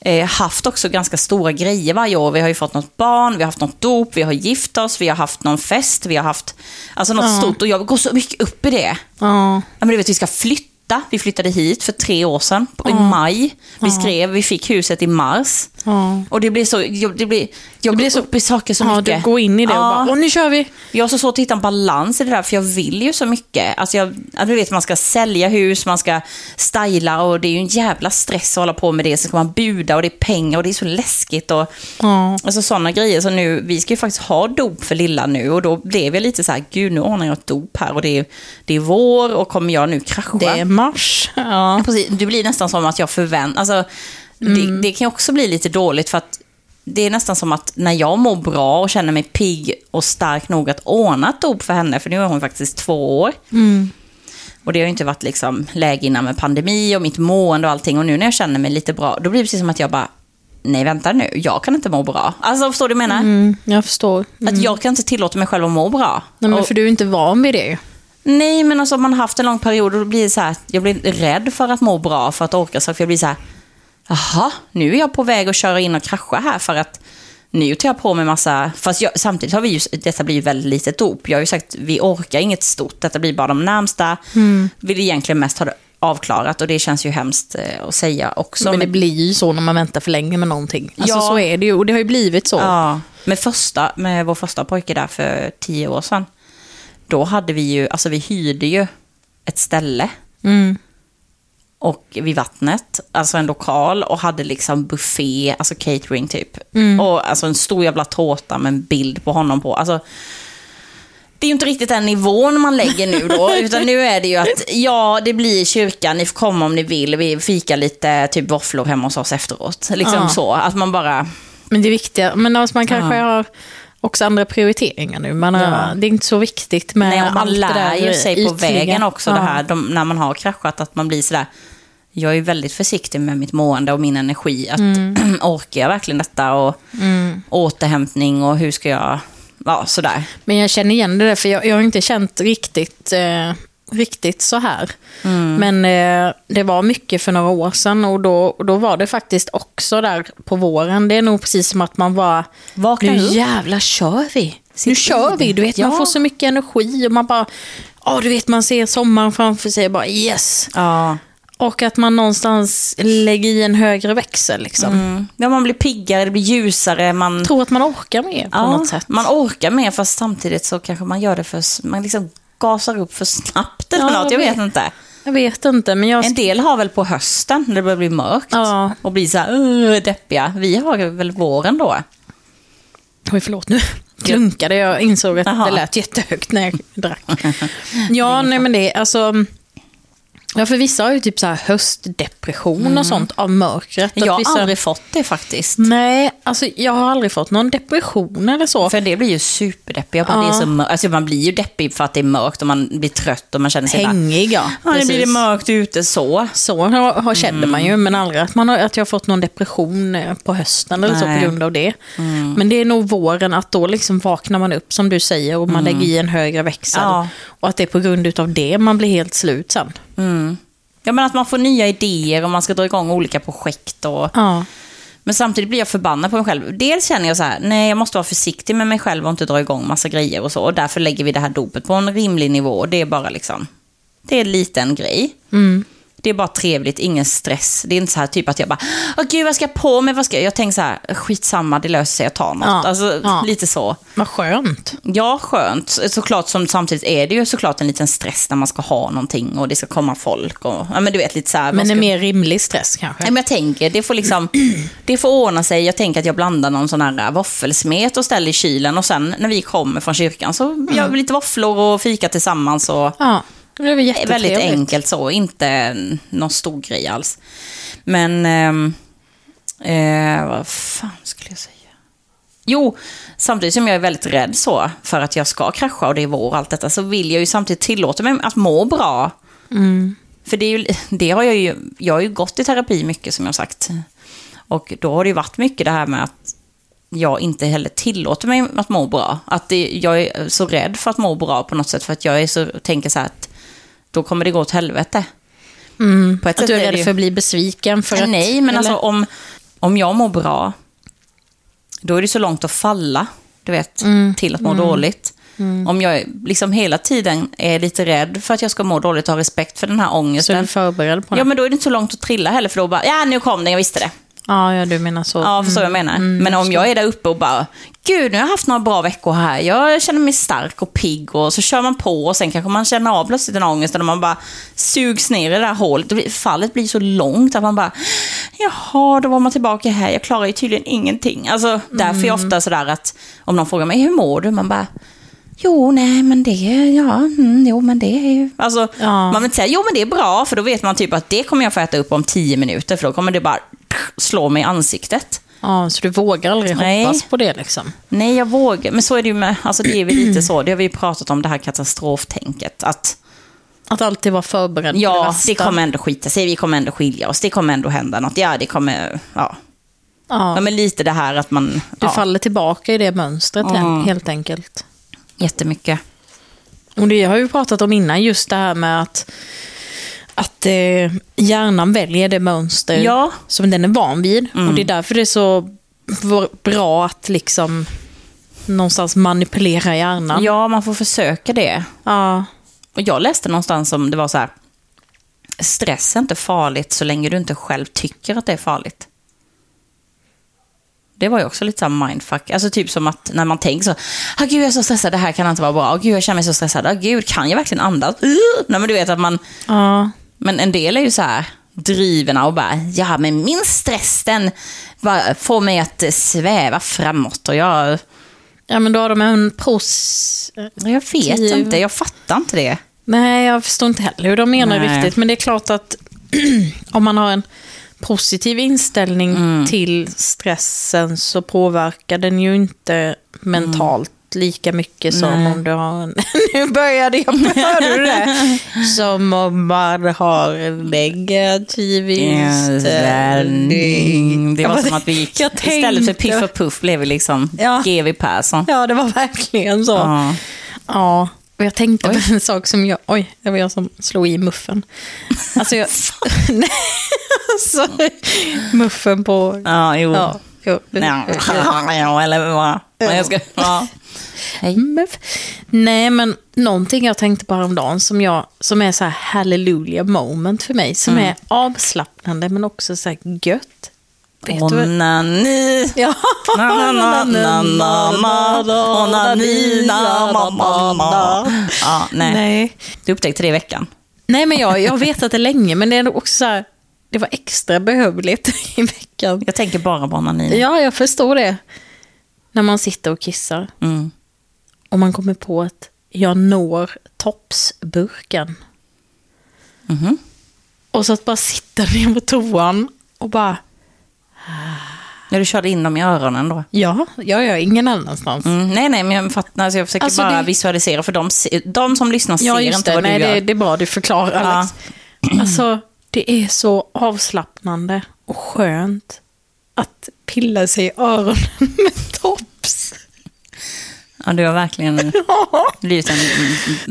eh, haft också ganska stora grejer varje år. Vi har ju fått något barn, vi har haft något dop, vi har gift oss, vi har haft någon fest, vi har haft alltså något Ja. stort. Och jag går så mycket upp i det. Ja. Ja, men du vet, vi ska flytta. Vi flyttade hit för tre år sedan, i maj. Vi skrev, vi fick huset i mars. Ja. Och det blir så, det blir, jag Det blir så- upp i saker så Ja, mycket. du går in i det och Ja. bara, åh nu kör vi. Jag har så svårt att hitta en balans i det där, för jag vill ju så mycket. Alltså jag, att du vet, man ska sälja hus, man ska styla och det är ju en jävla stress att hålla på med det. Så ska man buda och det är pengar och det är så läskigt. Och, Ja. Alltså sådana grejer. Så nu, vi ska ju faktiskt ha dop för lilla nu och då blev jag lite så här, gud nu ordnar jag ett dop här och det är, det är vår och kommer jag nu krascha? Det är mars. Ja. Precis, det blir nästan som att jag förväntar... Alltså, det, det kan också bli lite dåligt för att det är nästan som att när jag mår bra och känner mig pigg och stark nog att ordna ett dop för henne, för nu är hon faktiskt två år. Och det har ju inte varit liksom läge innan med pandemi och mitt mående och allting. Och nu när jag känner mig lite bra, då blir det precis som att jag bara, nej vänta nu, jag kan inte må bra. Alltså förstår du vad jag menar? Mm, jag förstår. Att jag kan inte tillåta mig själv att må bra. Nej, men Och- för du är inte van vid det. Nej, men alltså om man har haft en lång period och då blir det så här, jag blir rädd för att må bra, för att orka saker. Jag blir så här, jaha, nu är jag på väg att köra in och krascha här för att nu tar jag på mig massa, fast jag, samtidigt har vi ju, detta blir ju väldigt litet dop. Jag har ju sagt, vi orkar inget stort, detta blir bara de närmsta. Vill egentligen mest ha det avklarat och det känns ju hemskt eh, att säga också. men det blir ju så när man väntar för länge med någonting. Alltså Ja. så är det ju. Och det har ju blivit så. Ja, med, första, med vår första pojke där för tio år sedan. Då hade vi ju, alltså vi hyrde ju ett ställe. Mm. Och vid vattnet, alltså en lokal och hade liksom buffé, alltså catering typ. Och alltså en stor jävla tårta med en bild på honom på. Alltså, det är ju inte riktigt den nivån man lägger nu då, utan nu är det ju att ja, det blir kyrkan, ni får komma om ni vill, vi fikar lite typ våfflor hemma hos oss efteråt. Liksom Ja. så, att man bara... Men det är viktiga. Men alltså man kanske Ja. har också andra prioriteringar nu. Man har, Ja. Det är inte så viktigt med Nej, man allt det lär där ju sig på ytliga. vägen också det här, de, när man har kraschat, att man blir sådär, jag är väldigt försiktig med mitt mående och min energi. Att, Mm. orkar jag verkligen detta och återhämtning och hur ska jag, ja sådär. Men jag känner igen det där, för jag, jag har inte känt riktigt, eh, riktigt så här. Mm. Men eh, det var mycket för några år sedan och då, och då var det faktiskt också där på våren. Det är nog precis som att man bara, Vakna nu upp. jävlar kör vi. nu Sitt kör i vi, du vet man Ja. får så mycket energi och man bara, ja du vet man ser sommaren framför sig och bara yes. Ja. Och att man någonstans lägger i en högre växel liksom. Mm. ja, man blir piggare, det blir ljusare, man, tror att man orkar mer på ja, något sätt. man orkar mer fast samtidigt så kanske man gör det för, man liksom gasar upp för snabbt eller Ja, något, jag vet vet. inte. Jag vet inte, men jag... En del har väl på hösten när det börjar bli mörkt Ja. och blir så här uh, deppiga. Vi har väl våren då. Oj, förlåt nu. Klunkade, jag insåg att Jaha. det lät jättehögt när jag drack. Ja, nej men det, alltså... Ja, för vissa har ju typ så här höstdepression och sånt av mörkret. Mm. Jag har vissa... aldrig fått det faktiskt. Nej, alltså jag har aldrig fått någon depression eller så. För det blir ju superdeppig. Jag bara, Ja. det så mör- alltså, man blir ju deppig för att det är mörkt och man blir trött och man känner sig bara, Hängig, ja. ja, nu blir det mörkt ute så. Så har, har, känner man ju, men aldrig att, man har, att jag har fått någon depression eh, på hösten eller så Nej. på grund av det. Men det är nog våren, att då liksom vaknar man upp som du säger och man lägger i en högre växel. Ja. Och att det är på grund av det man blir helt slut sen. Ja, men att man får nya idéer och man ska dra igång olika projekt. Och... Ja. Men samtidigt blir jag förbannad på mig själv. Dels känner jag så här, nej jag måste vara försiktig med mig själv och inte dra igång massa grejer och så. Och därför lägger vi det här dopet på en rimlig nivå. Det är bara liksom, det är en liten grej. Det är bara trevligt, ingen stress. Det är inte så här typ att jag bara, åh gud vad ska jag på mig, vad ska jag? Jag tänker så här, skitsamma, det löser sig, jag tar något. Ja, Alltså ja. lite så. Vad skönt. Ja, skönt. Såklart som samtidigt är det ju såklart en liten stress när man ska ha någonting och det ska komma folk och, ja men du vet lite så här. Men ska... en mer rimlig stress kanske. Nej, men jag tänker, det får liksom, det får ordna sig. Jag tänker att jag blandar någon sån här våffelsmet och ställer i kylen och sen när vi kommer från kyrkan så gör vi lite våfflor och fika tillsammans och Ja, det blev jättetrevligt. väldigt enkelt så, inte någon stor grej alls. Men, ehm, eh, vad fan skulle jag säga? Jo, samtidigt som jag är väldigt rädd så för att jag ska krascha och det är vår och allt detta så vill jag ju samtidigt tillåta mig att må bra. För det, är ju, det har jag ju, jag har ju gått i terapi mycket som jag sagt. Och då har det ju varit mycket det här med att jag inte heller tillåter mig att må bra. Att det, jag är så rädd för att må bra på något sätt för att jag är så, tänker så här att då kommer det gå åt helvete. På ett Att du är rädd ju- för att bli besviken för att... Nej, men eller? alltså om, om jag mår bra, då är det så långt att falla, du vet, Mm. till att må dåligt. Om jag liksom hela tiden är lite rädd för att jag ska må dåligt och ha respekt för den här Så är ångesten. du förberedd på det. Ja, men då är det inte så långt att trilla heller, för då bara, ja nu kom den, jag visste det. Ja, ja, du menar så. Ja, förstår vad jag menar? Mm, Men om jag är där uppe och bara, gud nu har jag haft några bra veckor här, jag känner mig stark och pigg och så kör man på och sen kanske man känner av plötsligt en ångest och man bara sugs ner i det där hålet. Fallet blir så långt att man bara, jaha, då var man tillbaka här, jag klarar ju tydligen ingenting. Alltså därför är jag Mm. ofta sådär att om någon frågar mig, hur mår du? Man bara, Jo, nej, men det, ja, mm, jo, men det är ju... Alltså, Ja. man vill inte säga, jo, men det är bra, för då vet man typ att det kommer jag få äta upp om tio minuter, för då kommer det bara slå mig i ansiktet. Ja, så du vågar aldrig Nej. hoppas på det liksom? Nej, jag vågar. Men så är det ju med, alltså det är väl lite så, det har vi ju pratat om, det här katastroftänket. Att Att alltid vara förberedd på det ja, värsta? det kommer ändå skita sig, vi kommer ändå skilja oss, det kommer ändå hända något. Ja, det kommer, ja. Ja, ja men lite det här att man, du ja, faller tillbaka i det mönstret Mm. helt enkelt. jättemycket. Och det har vi pratat om innan, just det här med att, att eh, hjärnan väljer det mönster Ja. som den är van vid. Mm. Och det är därför det är så bra att liksom någonstans manipulera hjärnan. Ja, man får försöka det. Ja. Och jag läste någonstans som det var så här, stress är inte farligt så länge du inte själv tycker att det är farligt. Det var ju också lite så här mindfuck. Alltså typ som att när man tänker så, ah, gud jag är så stressad, det här kan inte vara bra. Ah, gud jag känner mig så stressad, ah, gud kan jag verkligen andas? Uh! Nej men du vet att man, ja. Men en del är ju så här drivna och bara, ja men min stress den får mig att eh, sväva framåt och jag, Ja, men då har de en pros... jag vet inte, jag fattar inte det. Nej, jag förstår inte heller hur de menar Nej. riktigt. Men det är klart att om man har en positiv inställning Mm. till stressen så påverkar den ju inte mentalt lika mycket som Nej. om du har en... nu började jag, hörde du det? Som om man har negativ inställning. Det var som att vi gick, istället för Piff och Puff blev vi liksom Ja. GW Persson. Ja, det var verkligen så. Ja. Ja, och jag tänkte på en sak som jag... Oj, det var jag som slog i muffen. Alltså, jag... Nej, alltså, muffen på... Ja, jo. Ja, jo. Ja, eller vad? Ja. Jag ska, ja. Hej. Muff. Nej, men någonting jag tänkte på häromdagen som, jag, som är så här hallelujah moment för mig. Som är avslappnande men också så här gött. Onani. Ja. Ja, nej. Nej. Du upptäckte det i veckan. Nej, men jag, jag har vetat det länge, men det är också så här, det var extra behövligt i veckan. Jag tänker bara på onani. Ja, jag förstår det. När man sitter och kissar Mm. och man kommer på att jag når topsburken. Mhm. Och så att bara sitta ner på toan och bara, När du körde in dem i öronen då? ja, jag gör ingen annanstans. Mm, nej, nej, men jag fattar. Alltså jag försöker Alltså, bara det- visualisera, för de, de som lyssnar ser Ja, just inte det. vad Nej, du gör. det, det är bra du förklarar, Ja. Alltså, det är så avslappnande och skönt att pilla sig i öronen med tops. Ja, du har verkligen blivit en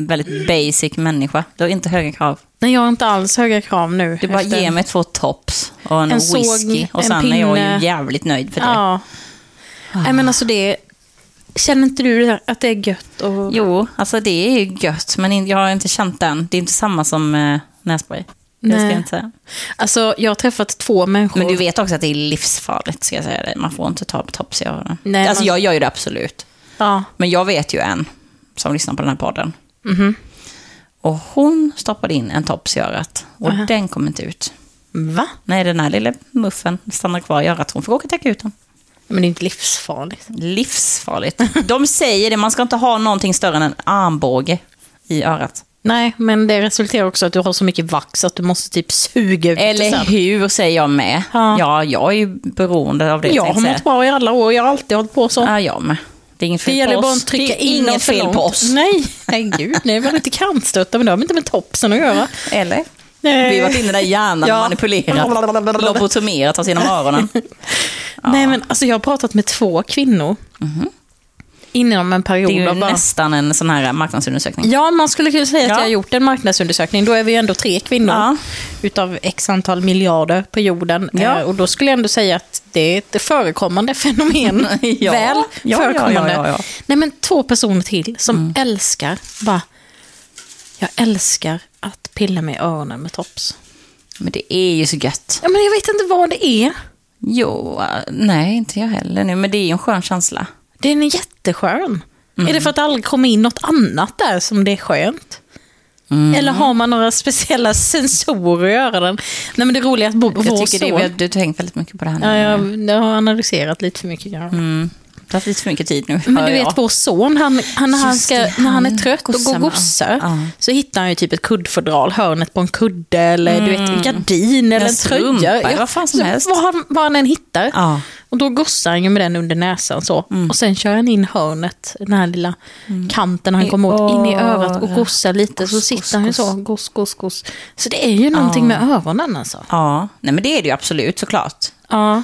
väldigt basic människa. Du har inte höga krav. Nej, jag har inte alls höga krav nu. Du bara ger mig två tops och en, En såg, whisky och en sen är jag pinne. ju jävligt nöjd för det. Ja. Nej, men alltså det... Känner inte du att det är gött? Och... Jo, alltså det är ju gött, men jag har inte känt den. Det är inte samma som eh, nässpray. Det ska Nej. jag inte säga. Alltså, jag har träffat två människor. Men du vet också att det är livsfarligt, ska jag säga dig. Man får inte ta tops i öronen. Nej, alltså man- jag gör ju det absolut. Ja. Men jag vet ju en som lyssnar på den här podden. Mhm. Och hon stoppade in en tops i örat. Och Aha. den kom inte ut. Va? Nej, den här lilla muffen stannar kvar i örat. Hon får åka till akuten. Men det är inte livsfarligt. Livsfarligt. De säger det, man ska inte ha någonting större än en armbåge i örat. Nej, men det resulterar också att du har så mycket vax att du måste typ suga ut det Eller sen. hur, säger jag med. Ja. Ja, jag är ju beroende av det. Jag har mått bra i alla år, jag har alltid hållit på så. Ja, jag med. Det är inget Det fel gäller på bara oss. att trycka det är in inget fel på oss. Nej, nej gud, nej, var lite kantstötta, men det har inte med topsen att göra. Eller? Nej. Vi har varit inne där hjärnan Ja. manipulerat, lobotomerat oss genom öronen. Nej, men alltså jag har pratat med två kvinnor. Inom en period. Det är ju bara... nästan en sån här marknadsundersökning. Ja, man skulle kunna säga att Ja. jag har gjort en marknadsundersökning. Då är vi ändå tre kvinnor Ja. utav x antal miljarder på jorden. Ja. Eh, Och då skulle jag ändå säga att det är ett förekommande fenomen. Ja. Väl förekommande. Nej, men två personer till som älskar, bara, jag älskar att pilla mig i öronen med tops. Men det är ju så gött. Ja, men jag vet inte vad det är. Jo, nej, inte jag heller nu. Men det är ju en skön känsla. Den är jätteskön. Mm. Är det för att det aldrig kommer in något annat där som det är skönt? Mm. Eller har man några speciella sensorer i öronen? Nej men det roliga är att Jag vår tycker son... det, du tänkt väldigt mycket på det här nu. Ja, jag, har analyserat lite för mycket. Ja. Mm. Du har haft lite för mycket tid nu, Men du vet jag. vår son, han, han, när, han ska, det, när han är han trött och går gossar ja. så hittar han ju typ ett kuddfodral, hörnet på en kudde eller du vet, en gardin eller en tröja. vad fan som så helst. Vad han, vad han än hittar. Ja. Och då gossar han ju med den under näsan så. Och sen kör han in hörnet, den här lilla kanten han I kommer åt, in i örat och gossar lite. så Goss, sitter goss, han ju så, goss, goss, goss. Så det är ju någonting med öronen alltså. ja, nej men det är det ju absolut såklart. Ja.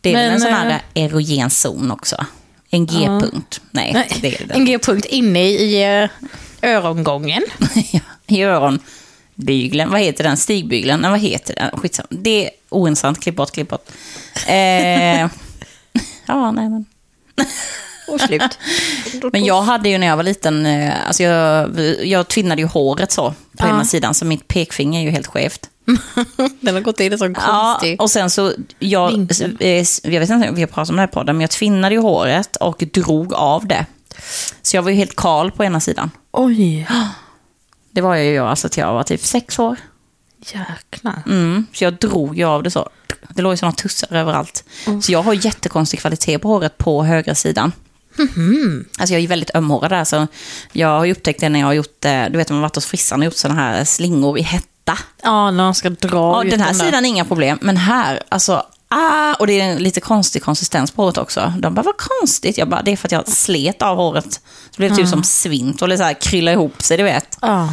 Det är Men, en sån här erogen zon också. En G-punkt. Nej, Nej, det är det. en G-punkt inne i eh, örongången. Ja, I öronbygeln. Vad heter den? Stigbygeln? Nej, vad heter den? Skitsamma. Det är ointressant. Klipp bort, klipp bort. Eh, ja, nej men. Och slut. Men jag hade ju när jag var liten, eh, alltså jag, jag tvinnade ju håret så på Ja. ena sidan, så mitt pekfinger är ju helt skevt. Den har gått in i en sån Ja, konstig... och sen så, jag, Vinkel. eh, jag vet inte om vi har pratat om det här podden, men jag tvinnade ju håret och drog av det. Så jag var ju helt kal på ena sidan. Oj, Det var jag ju alltså till jag var typ sex år. jäklar. Mm, så jag drog ju av det så. Det låg ju sådana tussar överallt. Så jag har jättekonstig kvalitet på håret på högra sidan. Alltså jag är ju väldigt ömhårig där, så jag har ju upptäckt det när jag har gjort, eh, du vet om man varit hos frissan och gjort sådana här slingor i hetta. Ja, när de ska dra Ja, ut den här där. sidan är inga problem, men här, alltså, ah, och det är en lite konstig konsistens på håret också. De bara, vad konstigt. Jag bara, det är för att jag slet av håret. Så det blev typ som svint och så här krylla ihop sig, du vet. Ja.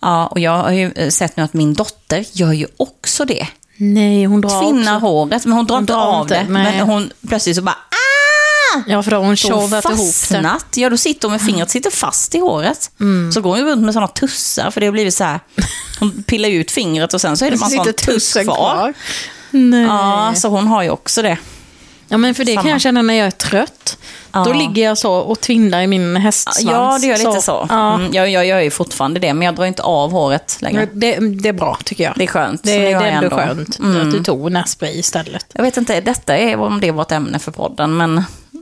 Ja, och jag har ju eh, sett nu att min dotter gör ju också det. Nej, hon drar Tvinnar också. håret, men hon drar Hon inte drar av inte, det. nej. Men hon plötsligt så bara, ah! Ja, för då har hon tjovat ihop det. Ja, då sitter hon med fingret sitter fast i håret. Mm. Så går hon ju runt med sådana tussar, för det har blivit så här. Hon pillar ut fingret och sen så är det bara en sån tuss kvar. Nej. Ja, så hon har ju också det. Ja, men för det kan Samma. jag känna när jag är trött. Då Ja. ligger jag så och tvindlar i min hästsvans. Ja, det gör lite så. Ja. Mm, jag, jag gör ju fortfarande det, men jag drar inte av håret längre. Det, det är bra tycker jag. Det är skönt. Det, det har är ändå skönt att du tog nässpray istället. Jag vet inte, detta är om det var ett ämne för podden, men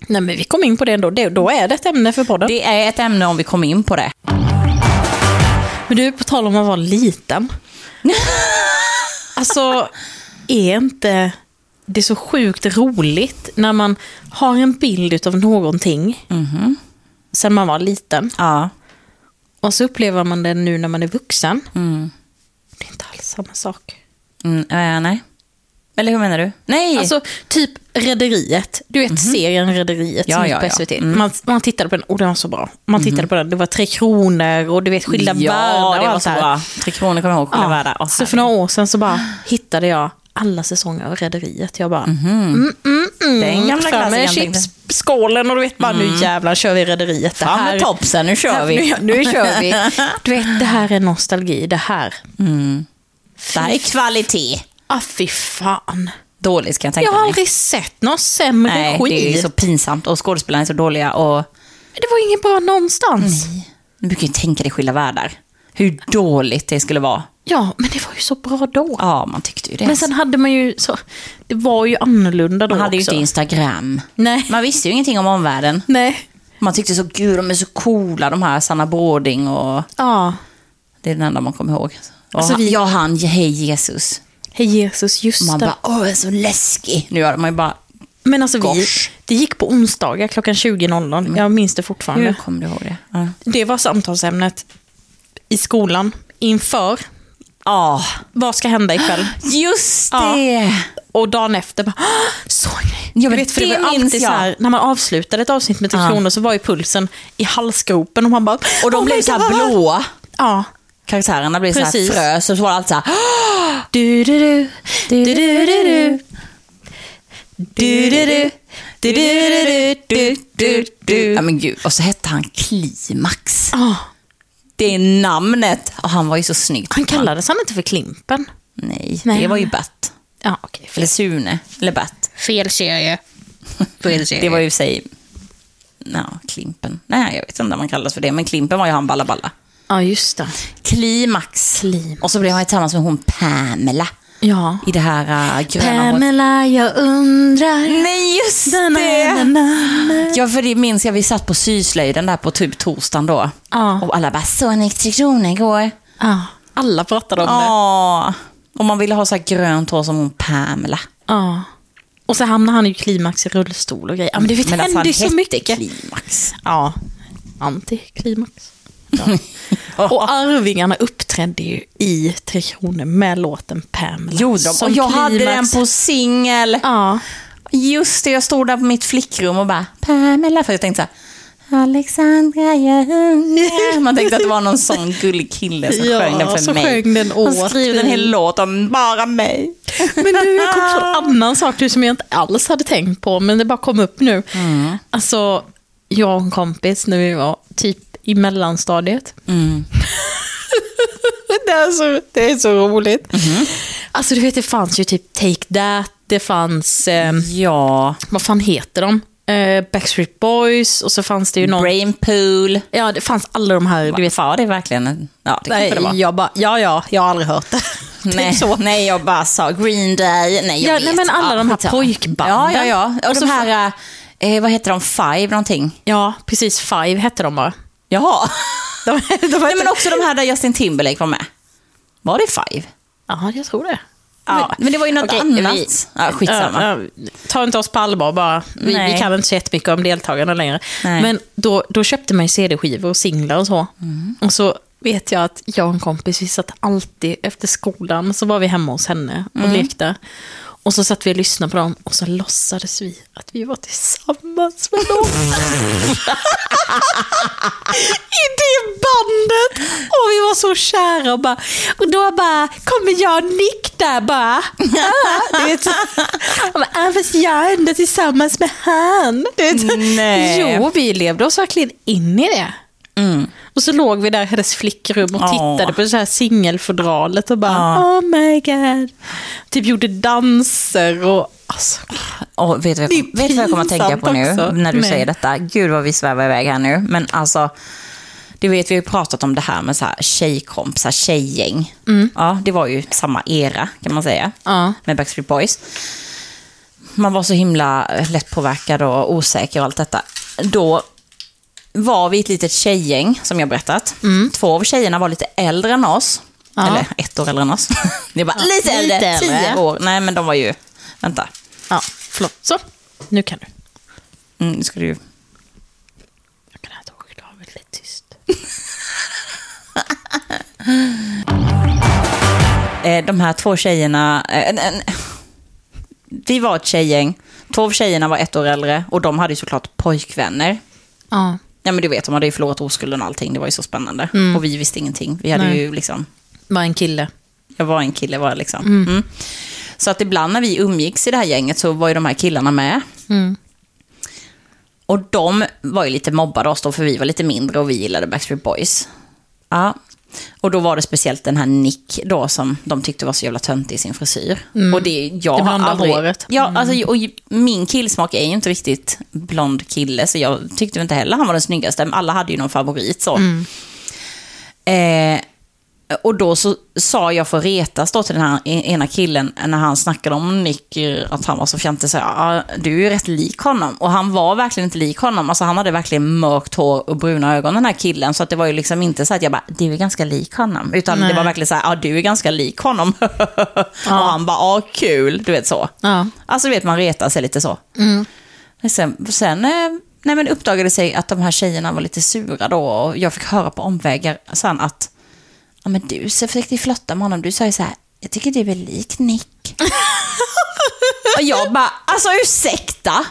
Nej, men vi kom in på det ändå. Det, då är det ett ämne för podden. det är ett ämne om vi kommer in på det. Men du, på tal om att vara liten. alltså, är inte det så sjukt roligt när man har en bild av någonting sen man var liten Ja. och så upplever man det nu när man är vuxen. Mm. Det är inte alls samma sak. Mm, eh, nej. Eller hur menar du? Nej! Alltså, typ Rederiet. Du vet serien Rederiet Ja, som ja, på ja. SVT. Mm. Man, man tittade på den och den var så bra. Man tittade på den, det var Tre Kronor och du vet Skilda ja, Världar och det var allt så det här. Tre kronor kommer jag ihåg, Skilda världar. Åh, så för några år sedan så bara hittade jag alla säsonger av Rederiet. Jag bara, mm, mm, mm. Den gamla tänkte chipsskålen och du vet bara, nu jävlar kör vi Rederiet. Det Fram med topsen, nu kör vi. Nu, nu kör vi. Du vet, det här är nostalgi, det här. Det här är kvalitet. Ah, fy fan. Dåligt kan jag tänka Jag har mig. aldrig sett någon sämre Nej, skit. det är så pinsamt och skådespelarna är så dåliga. Och Det var inget bra någonstans. du brukar ju tänka dig Skilda världar. Hur dåligt det skulle vara. Ja, men det var ju så bra då. Ja, man tyckte ju det. Men sen hade man ju så... Det var ju annorlunda då man hade ju också. inte Instagram. Nej. Man visste ju ingenting om omvärlden. Nej. Man tyckte så, gud de är så coola de här, Sanna Bråding och Ja. det är den enda man kommer ihåg. Och Alltså, han, vi- Ja, han, hej Jesus. Hej Jesus, just Man det. bara, åh, jag är så läskig. Nu gör man ju bara, Men alltså vi, Gosh. det gick på onsdagar klockan 20.00. Jag minns det fortfarande. hur kommer du ihåg det? Ja. Det var samtalsämnet i skolan inför Ah, vad ska hända ikväll. just Ja. det. Och dagen efter bara, "Ah, såg ni? Ja, Du men vet, för det det var alltid så jag. här, när man avslutade ett avsnitt med Tre Ja. Kronor så var ju pulsen i halsgropen och man bara, Och de "Oh blev så här God." blåa. Ja. Karaktärerna blev så här Precis. frös och så var det alltid så här, Du, du, du, du, du, du, du. Du, du, du, du, du, du, du, du. Ja men gud, och så hette han Klimax. Det namnet. Och han var ju så snygg. Han kallades han inte för Klimpen? Nej, Nej. det var ju Bert. Ja, okej. Eller Sune, eller Bert. Fel serie. Fel serie. Det var ju i sig, ja, Klimpen. Nej, jag vet inte om man kallas för det, men Klimpen var ju han Balla Balla. Ja, just det. Klimax. Klimax. Och så blev han tillsammans med hon Pamela. Ja. I det här uh, gröna. Pamela, jag undrar. Nej, just Na, na, det! na, na. Ja, för det minns jag, vi satt på syslöjden där på typ torsdagen då. Ja. Och alla bara, ni till kronor igår? Ja, alla pratade om det. Ja. Och man ville ha så här grönt hår som hon Pamela. Ja. Och så hamnar han i klimax i rullstol och grejer. Ja, men det vet, Men alltså, händer han ju så hette mycket. Klimax. Ja, antiklimax. Ja. Och Arvingarna uppträdde ju i Tre Kronor med låten Pamela. Gjorde de? Och jag hade klimax. den på singel. Ja, Just det, jag stod där på mitt flickrum och bara Pamela. För jag tänkte så här, Alexandra, jag undrar. Man tänkte att det var någon sån gullig kille som Ja, sjöng den för så mig. sjöng den Han åt skrev en hel låt om bara mig. Men du, jag kom på en annan sak nu som jag inte alls hade tänkt på, men det bara kom upp nu. Mm. Alltså, jag och en kompis när vi var typ i mellanstadiet. Mm. det, är så, det är så roligt. Mhm. Alltså du vet, det fanns ju typ Take That, det fanns, eh, Ja, vad fan heter de? Eh, Backstreet Boys och så fanns det ju någon... Brainpool. Ja, det fanns alla de här, du vet. Var det verkligen en... Ja, det Nej, det var. jag bara, ja, ja, jag har aldrig hört det. Typ Nej, så. nej, jag bara sa Green Day. Nej, jag Ja, vet. nej, men alla de här skitsamma. pojkbanden. Ja, ja, ja. Och, Och de så- här, eh, vad heter de, Five någonting? Ja, precis. Five hette de bara. Jaha. De, de var Nej, men också de här där Justin Timberlake var med. Var det Five? Ja, jag tror det. Ja, men det var ju något Okej, annat. vi- ja, skitsamma. Ja, ta inte oss på allvar bara. Vi, vi kan inte så jättemycket om deltagarna längre. Nej. Men då, då köpte man ju CD-skivor och singlar och så. Mm. Och så vet jag att jag och en kompis, vi satt alltid efter skolan, så var vi hemma hos henne och Mm. lekte. Och så satt vi och lyssnade på dem och så låtsades vi att vi var tillsammans med dem. I det bandet! Och vi var så kära och bara, och då bara kommer jag och Nick där bara. Ah, vet, och bara, ah, fast jag är ändå tillsammans med han. Vet. Nej. Jo, vi levde oss verkligen in i det. Mm. Och så låg vi där i hennes flickrum och tittade på så här singelfodralet och bara Ja. oh my god. Typ gjorde danser och alltså, Och vet du vad jag, vet du vad jag kommer att tänka på nu också. när du Nej. säger detta? Gud vad vi svävar iväg här nu. Men alltså, du vet vi har ju pratat om det här med så här tjejkompisar, tjejgäng. Ja, det var ju samma era kan man säga. Ja. Med Backstreet Boys. Man var så himla lättpåverkad och osäker och allt detta. Då var vi ett litet tjejgäng, som jag berättat. Två av tjejerna var lite äldre än oss. Ja. Eller ett år äldre än oss. Det var lite äldre, lite äldre. tio år. Nej, men de var ju... Vänta. ja, förlåt. Så, nu kan du. Mm, nu ska du ju... Jag kan det var väldigt tyst. Eh, de här två tjejerna... Eh, vi var ett tjejgäng. Två av tjejerna var ett år äldre och de hade såklart pojkvänner. Ja. Ja men du vet, de hade ju förlorat oskulden och allting. Det var ju så spännande. Och vi visste ingenting. Vi hade Nej. ju liksom... Var en kille. Jag var en kille var jag liksom. Mm. Så att ibland när vi umgicks i det här gänget så var ju de här killarna med. Mm. Och de var ju lite mobbade oss då, för vi var lite mindre och vi gillade Backstreet Boys. Ja. Och då var det speciellt den här Nick då som de tyckte var så jävla töntig i sin frisyr. Och det, jag Det blonda aldrig, håret. Ja, alltså, och min killsmak är ju inte riktigt blond kille, så jag tyckte inte heller han var den snyggaste. Alla hade ju någon favorit så. Eh, och då så sa jag för retas då till den här ena killen när han snackade om Nick, eh, att han var så fjantig, så "Ja, du är ju rätt lik honom. Och han var verkligen inte lik honom. Alltså han hade verkligen mörkt hår och bruna ögon den här killen. Så att det var ju liksom inte så att jag bara, du är ganska lik honom. Utan det Nej. var verkligen så här, ja du är ganska lik honom. Och han bara, ja kul, du vet så. Ja. Alltså du vet man retar sig lite så. Men Sen, sen eh, nej, men uppdagade det sig att de här tjejerna var lite sura då och jag fick höra på omvägar sen att ja, men du så försökte flörta med honom. Du sa ju så här, jag tycker du är väl lik Nick. och jag bara, alltså ursäkta?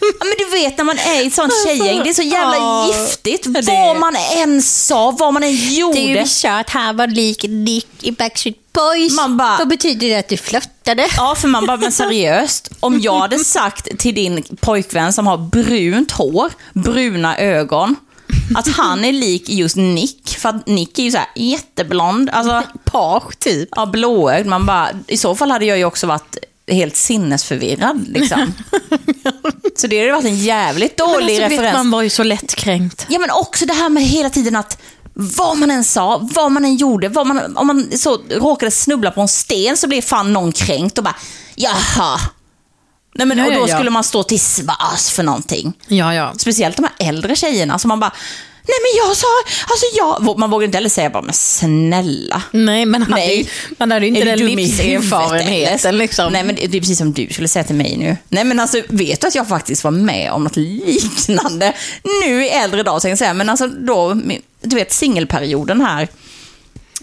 Ja, men du vet när man är i ett sånt tjejgäng, det är så jävla Ja, giftigt. det- Vad man än sa, vad man än gjorde. sa att han var lik Nick i Backstreet Boys. Man bara- Vad betyder det att du flörtade? Ja, för man bara, men seriöst. Om jag hade sagt till din pojkvän som har brunt hår, bruna ögon, att han är lik just Nick, för att Nick är ju så här jätteblond, alltså, Page typ. ja, blåögd. Man bara, i så fall hade jag ju också varit helt sinnesförvirrad. Liksom. Så det hade varit en jävligt dålig alltså, vet, referens. man var ju så lättkränkt. Ja, men också det här med hela tiden att vad man än sa, vad man än gjorde, vad man, om man så råkade snubbla på en sten så blev fan någon kränkt och bara, jaha. Nej, men, Ja, och då ja. skulle man stå till svars för någonting. Ja, ja. Speciellt de här äldre tjejerna som man bara, nej men jag sa, alltså jag, man vågar inte heller säga bara, men snälla. Nej, men hade Nej. man hade ju inte den livserfarenheten liksom. Nej men det är precis som du skulle säga till mig nu. Nej men alltså vet du att jag faktiskt var med om något liknande nu i äldre dag, så jag säga. Men alltså då, du vet singelperioden här.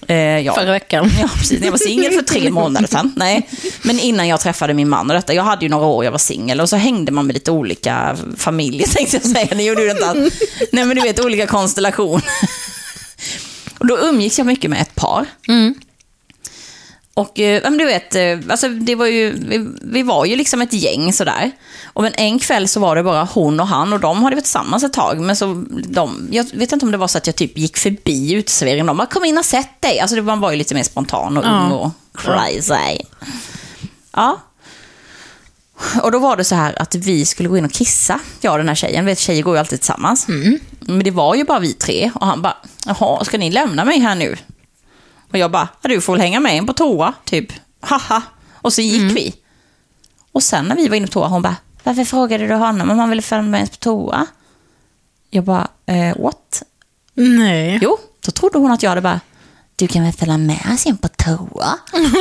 Eh, ja. Förra veckan. Ja, precis. Jag var singel för tre månader sedan. Nej. Men innan jag träffade min man och detta. Jag hade ju några år jag var singel och så hängde man med lite olika familjer tänkte jag säga. Det gjorde ju inte alls. Nej men du vet olika konstellationer. Och då umgicks jag mycket med ett par. Och eh, ja, du vet, eh, alltså, det var ju, vi, vi var ju liksom ett gäng sådär. Och men en kväll så var det bara hon och han och de hade varit tillsammans ett tag. Men så de, jag vet inte om det var så att jag typ gick förbi uteserveringen. De bara, kom in och sätt dig. Alltså det, man var ju lite mer spontan och Ja. ung och crazy. Ja. Och då var det så här att vi skulle gå in och kissa, jag och den här tjejen. Vet, tjejer går ju alltid tillsammans. Men det var ju bara vi tre. Och han bara, jaha, ska ni lämna mig här nu? Och jag bara, du får väl hänga med in på toa, typ. Haha. Och så gick vi. Och sen när vi var inne på toa, hon bara, varför frågade du honom om han ville följa med på toa? Jag bara, eh, what? Nej. Jo, då trodde hon att jag hade bara, du kan väl följa med oss in på toa?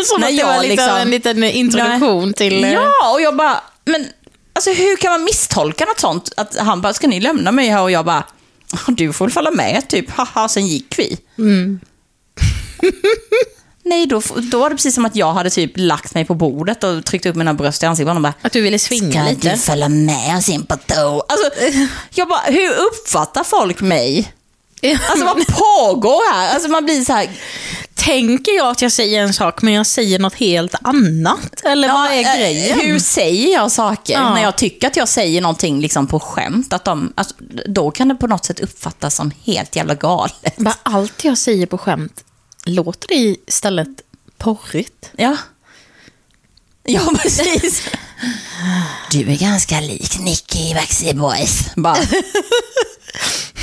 Som att det var lite liksom- en liten introduktion Nej. till... eh, Ja, och jag bara, men alltså hur kan man misstolka något sånt? Att han bara, ska ni lämna mig här? Och jag bara, du får väl falla med, typ, haha, sen gick vi. Nej, då, då var det precis som att jag hade typ lagt mig på bordet och tryckt upp mina bröst i ansiktet på honom och bara, Att du ville svinga Ska lite. du följa med oss in på toa? Alltså, jag bara, hur uppfattar folk mig? Alltså vad pågår här? Alltså man blir så här, Tänker jag att jag säger en sak men jag säger något helt annat? Eller vad är eh, grejen? Hur säger jag saker? Ja. När jag tycker att jag säger någonting liksom på skämt, att de, alltså, då kan det på något sätt uppfattas som helt jävla galet. Bara allt jag säger på skämt, låter det istället porrigt? Ja. Ja, precis. Du är ganska lik Nicky i Backstreet Boys. Bara.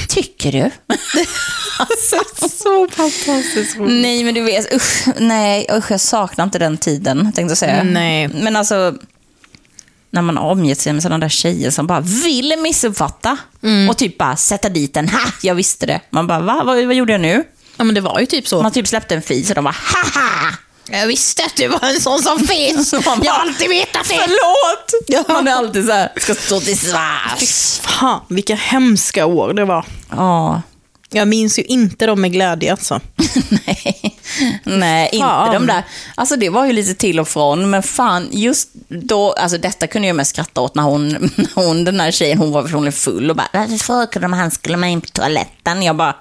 Tycker du? Så fantastiskt roligt. Nej, men du vet, usch, nej, usch, jag saknar inte den tiden, tänkte jag säga. Nej. Men alltså, när man har omgett sig med sådana där tjejer som bara vill missuppfatta och typ bara sätta dit en, ha, jag visste det. Man bara, va, vad, vad gjorde jag nu? Ja men det var ju typ så. Man typ släppte en fis och de bara, haha! Jag visste att du var en sån som finns. Jag har alltid vetat det. Förlåt! Man är alltid så här, ska stå till Fy svars. Fan, vilka hemska år det var. Ja, Jag minns ju inte dem med glädje alltså. nej. Nej, inte Fan. de där. Alltså det var ju lite till och från, men fan, just då, alltså detta kunde jag mest skratta åt när hon, när hon den här tjejen, hon var personligen full och bara, varför frågade de om han skulle med in på toaletten? Jag bara,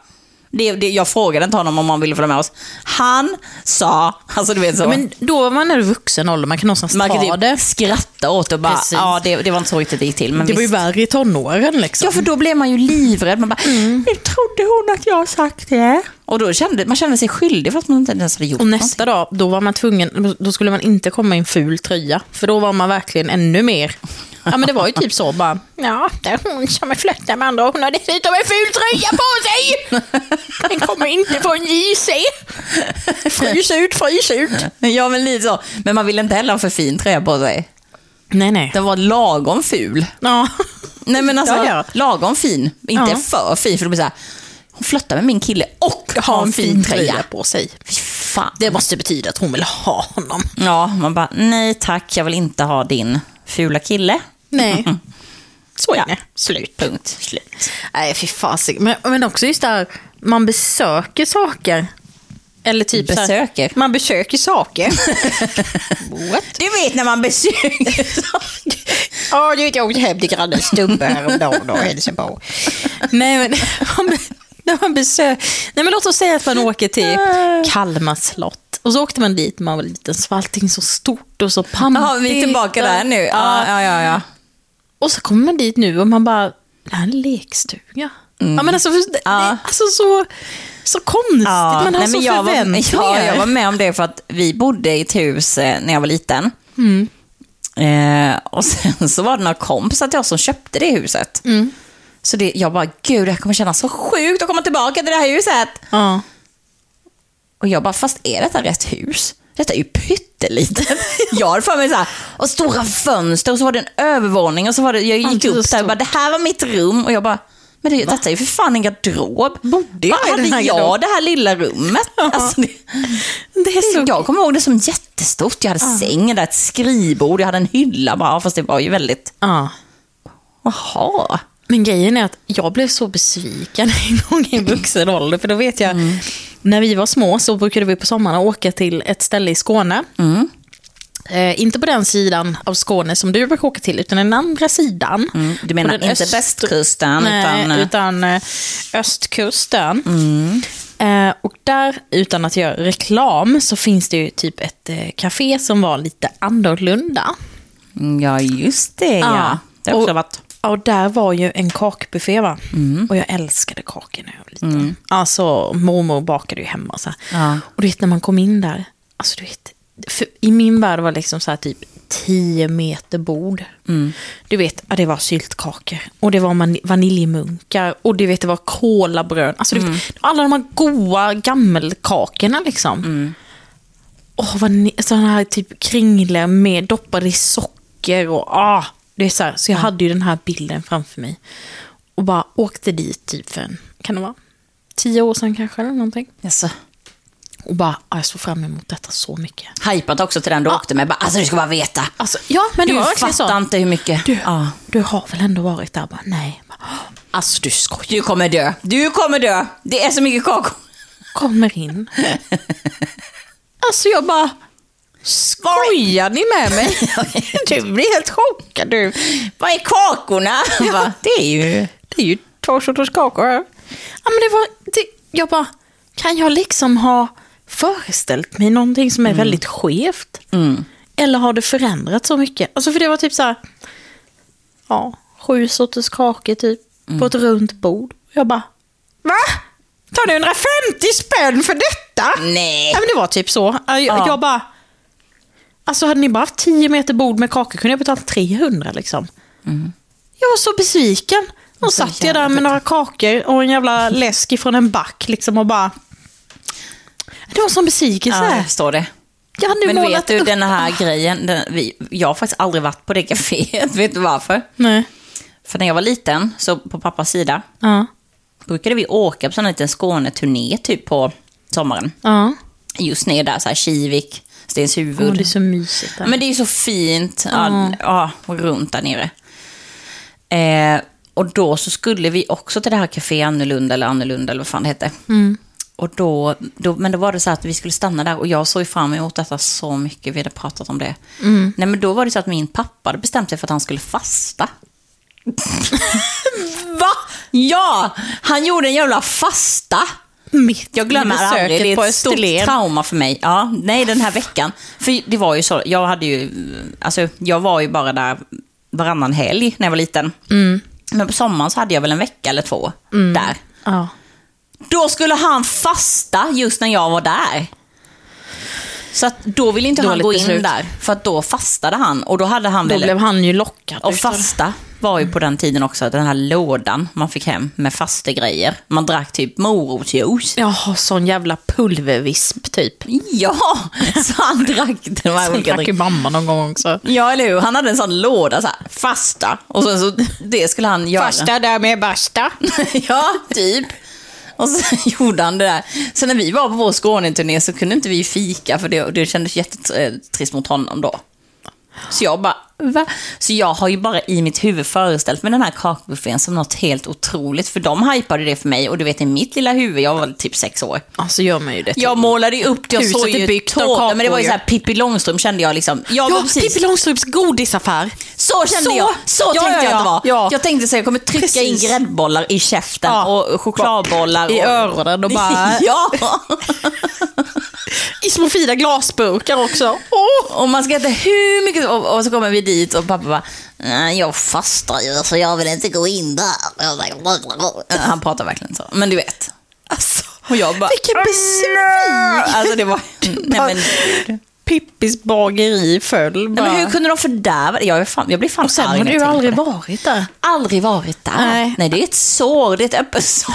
det, det, jag frågade inte honom om han ville följa med oss. Han sa, alltså du vet så. Men då var man i vuxen ålder, man kan någonstans man kan ta typ det. skratta åt det och bara, Precis. ja det, det var inte så riktigt det gick till. Men Det var ju visst. värre i tonåren liksom. Ja, för då blev man ju livrädd. Man bara, nu trodde hon att jag sagt det. Och då kände man kände sig skyldig för att man inte ens hade gjort Och nästa dag, då var man tvungen, då skulle man inte komma i en ful tröja. För då var man verkligen ännu mer... Ja men det var ju typ så bara, ja det är hon som är flörtar med andra, hon har dessutom en ful tröja på sig! Den kommer inte från JC! Frys ut, frys ut! Ja, men lite så. Men man ville inte heller ha för fin tröja på sig. Nej nej. Den var lagom ful. Ja. Nej, men alltså Ja, ja. lagom fin. Inte Ja. för fin, för då blir det så här, hon flörtar med min kille och har en fin tröja. på sig. Fy fan. Det måste betyda att hon vill ha honom. Ja, man bara, nej tack, jag vill inte ha din fula kille. Nej. Så är Ja. det. Slut. Punkt, slut. Nej, fy fasiken. Men, men också just där, man besöker saker. Eller typ så här- Besöker? man besöker saker. What? Du vet när man besöker Ja, du vet jag åkte hem till grannens stubbe häromdagen och hälsade på. Nej, men när man besöker... Nej, men låt oss säga att man åker till Kalmar slott. Och så åkte man dit när man var liten, så var allting så stort och så pampigt. Ja, vi är tillbaka där nu. Ja, ja, ja. ja. Och så kommer man dit nu och man bara, det här är en lekstuga. Ja, men alltså, det, Ja. alltså så, så konstigt, man har nej, så jag var, förväntningar. ja, jag var med om det för att vi bodde i ett hus eh, när jag var liten. Eh, och sen så var det några kompisar till oss som köpte det huset. Så det, jag bara, gud jag kommer känna så sjukt att komma tillbaka till det här huset. Ja. Och jag bara, fast är detta rätt hus? Detta är ju pyttelitet. jag hade för mig så här, och stora fönster och så var det en övervåning och så var det, jag gick upp där och bara, det här var mitt rum. Och jag bara, men det, detta är ju för fan en garderob. Bodde jag hade här jag garderoben? det här lilla rummet? Alltså, det, Det är så... jag kommer ihåg det som jättestort. Jag hade sängen där, ett skrivbord, jag hade en hylla bara, fast det var ju väldigt, Ja. jaha. Men grejen är att jag blev så besviken en gång i vuxen ålder. För då vet jag, när vi var små så brukade vi på sommaren åka till ett ställe i Skåne. Mm. Eh, inte på den sidan av Skåne som du brukar åka till, utan den andra sidan. Mm, du menar inte öst- västkusten, Nej, utan... eh, utan eh, östkusten. Mm. Eh, och där, utan att göra reklam, så finns det ju typ ett eh, café som var lite annorlunda. Ja, just det ja. Det har också och, varit. och där var ju en kakbuffé va? Mm. Och jag älskade kakor när jag var liten. Alltså mormor bakade ju hemma och så. Ja. Och du vet när man kom in där, alltså du vet, i min värld var det liksom så här typ 10 meter bord. Mm. Du vet, ja, det var syltkakor och det var vaniljmunkar och du vet, det var kolabröd. Alltså, Mm. vet, alla de här goa gammelkakorna liksom. Mm. Och sådana här typ kringlor med doppade i socker och ah, det är så här. Så jag hade ju den här bilden framför mig. Och bara åkte dit typ för en, kan det vara, tio år sedan kanske eller någonting. Jaså. Och bara, jag såg fram emot detta så mycket. Hypat också till den du åkte med. Bara, alltså du ska bara veta. Alltså, ja, men det Du var verkligen fattar så. inte hur mycket. Du, Ja. du har väl ändå varit där? Bara, nej. Alltså du skojar. Du kommer dö. Du kommer dö. Det är så mycket kakor. Kommer in. Alltså jag bara, skojar ni med mig? Du blir helt chockad du. Vad är kakorna? Va? Det är ju... Det är ju två sorters kakor. Ja, men det var, det, jag bara, kan jag liksom ha föreställt mig någonting som är väldigt skevt? Eller har det förändrats så mycket? Alltså för det var typ så här, ja, sju sorters kakor typ, på ett runt bord. Jag bara, va? Tar du 150 spänn för detta? Nej. Ja, men det var typ så. Jag, Ja. jag bara, alltså hade ni bara haft 10 meter bord med kakor kunde jag betalt 300 liksom. Jag var så besviken. Och satt jag där med några kakor och en jävla läsk ifrån en back liksom och bara... Det var som besvikelse. Ja, jag förstår det. jag hade Men vet du upp- den här grejen, den, vi, jag har faktiskt aldrig varit på det kaféet. Vet du varför? Nej. För när jag var liten, så på pappas sida, Ja. brukade vi åka på sån här liten Skåneturné typ på sommaren. Ja. Just ner där, så här Kivik, Stenshuvud. Åh, det är så mysigt där. Men det är så fint, ja, ja, och runt där nere. Eh, och då så skulle vi också till det här Café Annorlunda, eller Annorlunda, eller vad fan det hette. Och då, då, men då var det så att vi skulle stanna där och jag såg fram emot detta så mycket, vi hade pratat om det. Nej men då var det så att min pappa hade bestämt sig för att han skulle fasta. Va? Ja! Han gjorde en jävla fasta. Mitt Jag glömmer aldrig, det är ett stort trauma för mig. Ja, nej, den här veckan. För det var ju så, jag hade ju, alltså jag var ju bara där varannan helg när jag var liten. Mm. Men på sommaren så hade jag väl en vecka eller två där. Ja. Då skulle han fasta just när jag var där. Så att då ville inte han Dåligt gå in beslut. där, för att då fastade han. Och då hade han Då väl... blev han ju lockad. Och fasta var ju på den tiden också den här lådan man fick hem med fastegrejer. Man drack typ morotsjuice. Jaha, sån jävla pulvervisp typ. Ja, så han drack de här olika drack ju mamma någon gång också. Ja, eller hur? Han hade en sån låda så här, fasta. Och så, så det skulle han göra. där med basta. ja, typ. Och så gjorde han det där. Så när vi var på vår Skåneturné så kunde inte vi fika för det, det kändes jättetrist mot honom då. Så jag bara, va? Så jag har ju bara i mitt huvud föreställt mig den här kakbuffén som något helt otroligt. För de hypade det för mig och du vet i mitt lilla huvud, jag var typ sex år. Alltså gör man ju det. Jag målade ju upp det, jag såg ju tårta, men det var ju så här Pippi Långstrump kände jag liksom. Jag Ja, precis, Pippi Långstrumps godisaffär. så kände Så. jag, så Ja, tänkte ja, jag att det var. ja. Jag tänkte så jag kommer trycka Precis. in gräddbollar i käften Ja. och chokladbollar. I och... öronen och bara... ja! I små fina glasburkar också. Åh! Och man ska äta hur mycket och, och så kommer vi dit och pappa bara, "Nej, jag fastar ju så jag vill inte gå in där. Han pratar verkligen så, men du vet. Alltså, Och jag bara, vilken besvikelse. Alltså det var, nej men, Pippis bageri föll. Nej, Bara. men hur kunde de fördärva det? Jag, är fan, jag blir fan och sen har du aldrig varit där. Aldrig varit där. Nej. Nej. det är ett sår, det är ett öppet sår.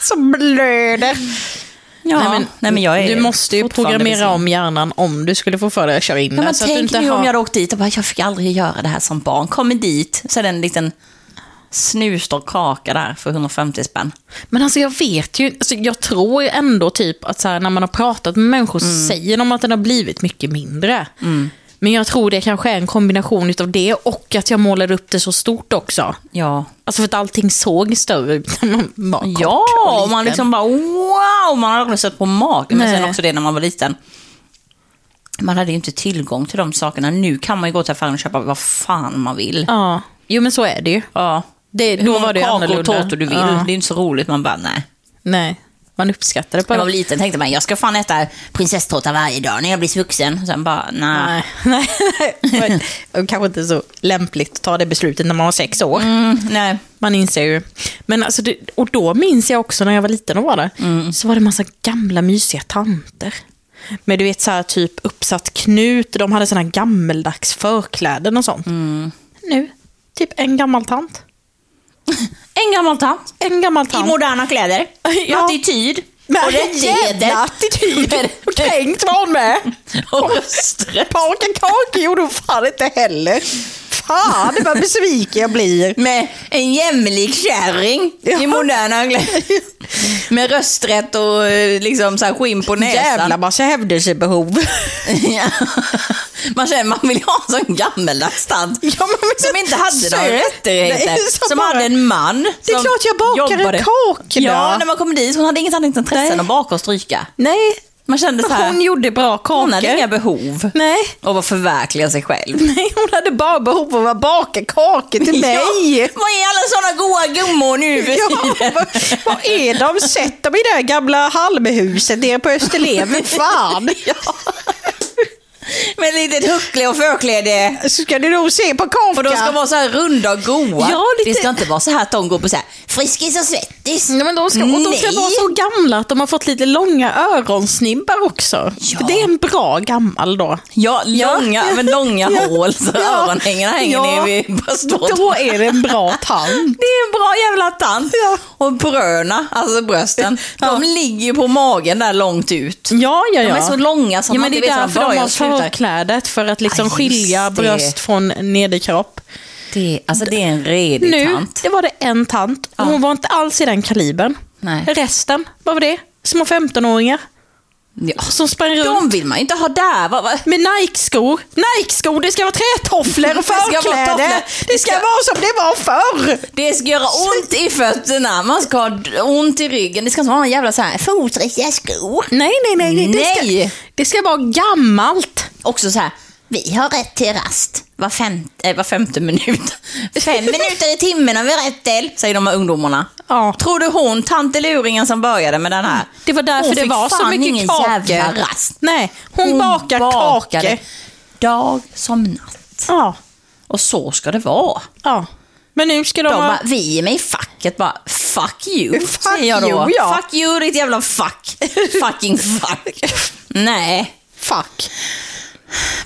Som blöder. Ja, nej, men, nej, men jag är du måste ju programmera om hjärnan om du skulle få för dig att köra in Ja, men så att du tänk inte nu om har- jag hade åkt dit och bara, jag fick aldrig göra det här som barn. Kommer dit, så är det en liten snustorr kaka där för 150 spänn. Men alltså jag vet ju, alltså jag tror ändå typ att så här, när man har pratat med människor Mm. så säger de att den har blivit mycket mindre. Men jag tror det kanske är en kombination av det och att jag målade upp det så stort också. Ja. Alltså för att allting såg större ut när man var kort Ja, och och man liksom bara wow, man har aldrig sett på magen. Men sen också det när man var liten. Man hade ju inte tillgång till de sakerna. Nu kan man ju gå till affären och köpa vad fan man vill. Ja, jo men så är det ju. Ja. Det, då var det ju kakor och annorlunda. tårtor du vill. Ja. Det är inte så roligt. Man bara, nej. Nej, man uppskattar det När bara. var liten tänkte man, jag ska fan äta prinsesstårta varje dag när jag blir vuxen. Sen bara, nej. Nej, nej. Kanske inte så lämpligt att ta det beslutet när man var sex år. Mm, nej. Man inser ju. Men alltså, det, och då minns jag också när jag var liten och var där, Mm. så var det massa gamla mysiga tanter. Men du vet så här typ uppsatt knut, de hade såna här gammeldags förkläden och sånt. Mm. Nu, typ en gammal tant. En gammal tant. En gammal I tant. moderna kläder. Ja. Attityd. Men och rättigheter. jävla attityd! Och tänkt var hon med. och rösträtt. Baka kakor gjorde hon fan inte heller. Fan vad besviken jag blir. Med en jämlik kärring Ja. i moderna kläder. Med rösträtt och eh, liksom så här skinn på näsan. Jävla massa hävdelsebehov. Ja. Man känner man vill ha en sån gammeldags tant. Ja, som inte hade några rättigheter. Som bara- hade en man. Det är klart jag jobbade. kaka då. Ja, när man kom dit. Hon hade inget annat intresse än att baka och stryka. Nej, Man kände så här. hon gjorde bra kakor. hon hade inga behov Nej. av att förverkliga sig själv. Nej, hon hade bara behov av att baka kakor till mig. Ja, vad är alla såna goa gummor nu för Ja, tiden? vad, vad är de? Sätt dem i det där gamla halmhuset nere på Österlen. Fan. Med litet huckle och förkläde. Så ska du nog se på kaka. För de ska vara så här runda och goa. Ja, lite- Det ska inte vara så här att de går på så här Friskis och Svettis. Ja, men de ska, och de ska Nej. vara så gamla att de har fått lite långa öronsnibbar också. Ja. För det är en bra gammal då. Ja, långa, men långa Ja. hål så Ja. öronhängarna hänger Ja. ner vid bröstvårtan. Då är det en bra tant. Det är en bra jävla tant. Ja. Och bröna, alltså brösten, de ligger ju på magen där långt ut. Ja, ja, De ja. är så långa som ja, man inte vet var de de börjar och slutar. Förklädet, för att liksom Ja, just skilja det. bröst från nederkropp. Det, alltså det är en redig Nu, tant. det var det en tant. och Hon var inte alls i den kalibern. Nej. Resten, vad var det? Små 15-åringar Ja. som sprang runt. De vill man inte ha där. Vad, vad? Med Nike-skor. Nike-skor, det ska vara trätofflor och förkläde. Det Det ska- vara som det var förr. Det ska göra ont i fötterna, man ska ha ont i ryggen. Det ska inte vara några jävla så här foträckiga skor. Nej, nej, nej. nej. Det, ska, Nej. det ska vara gammalt. Också så här, vi har rätt till rast var, fem, äh, var femte minut. Fem minuter i timmen har vi rätt till, säger de här ungdomarna. Ja. Tror du hon, tanteluringen som började med den här? Det var därför hon det var så mycket kakor. Nej, hon, bakar bakade kakor. Dag som natt. Ja, Och så ska det vara. ja. Men nu ska de, De ha... bara, vi är med i facket bara, fuck you, Fuck säger jag då. you, ja. Fuck you, ditt jävla fuck. Fucking fuck. Nej. Fuck.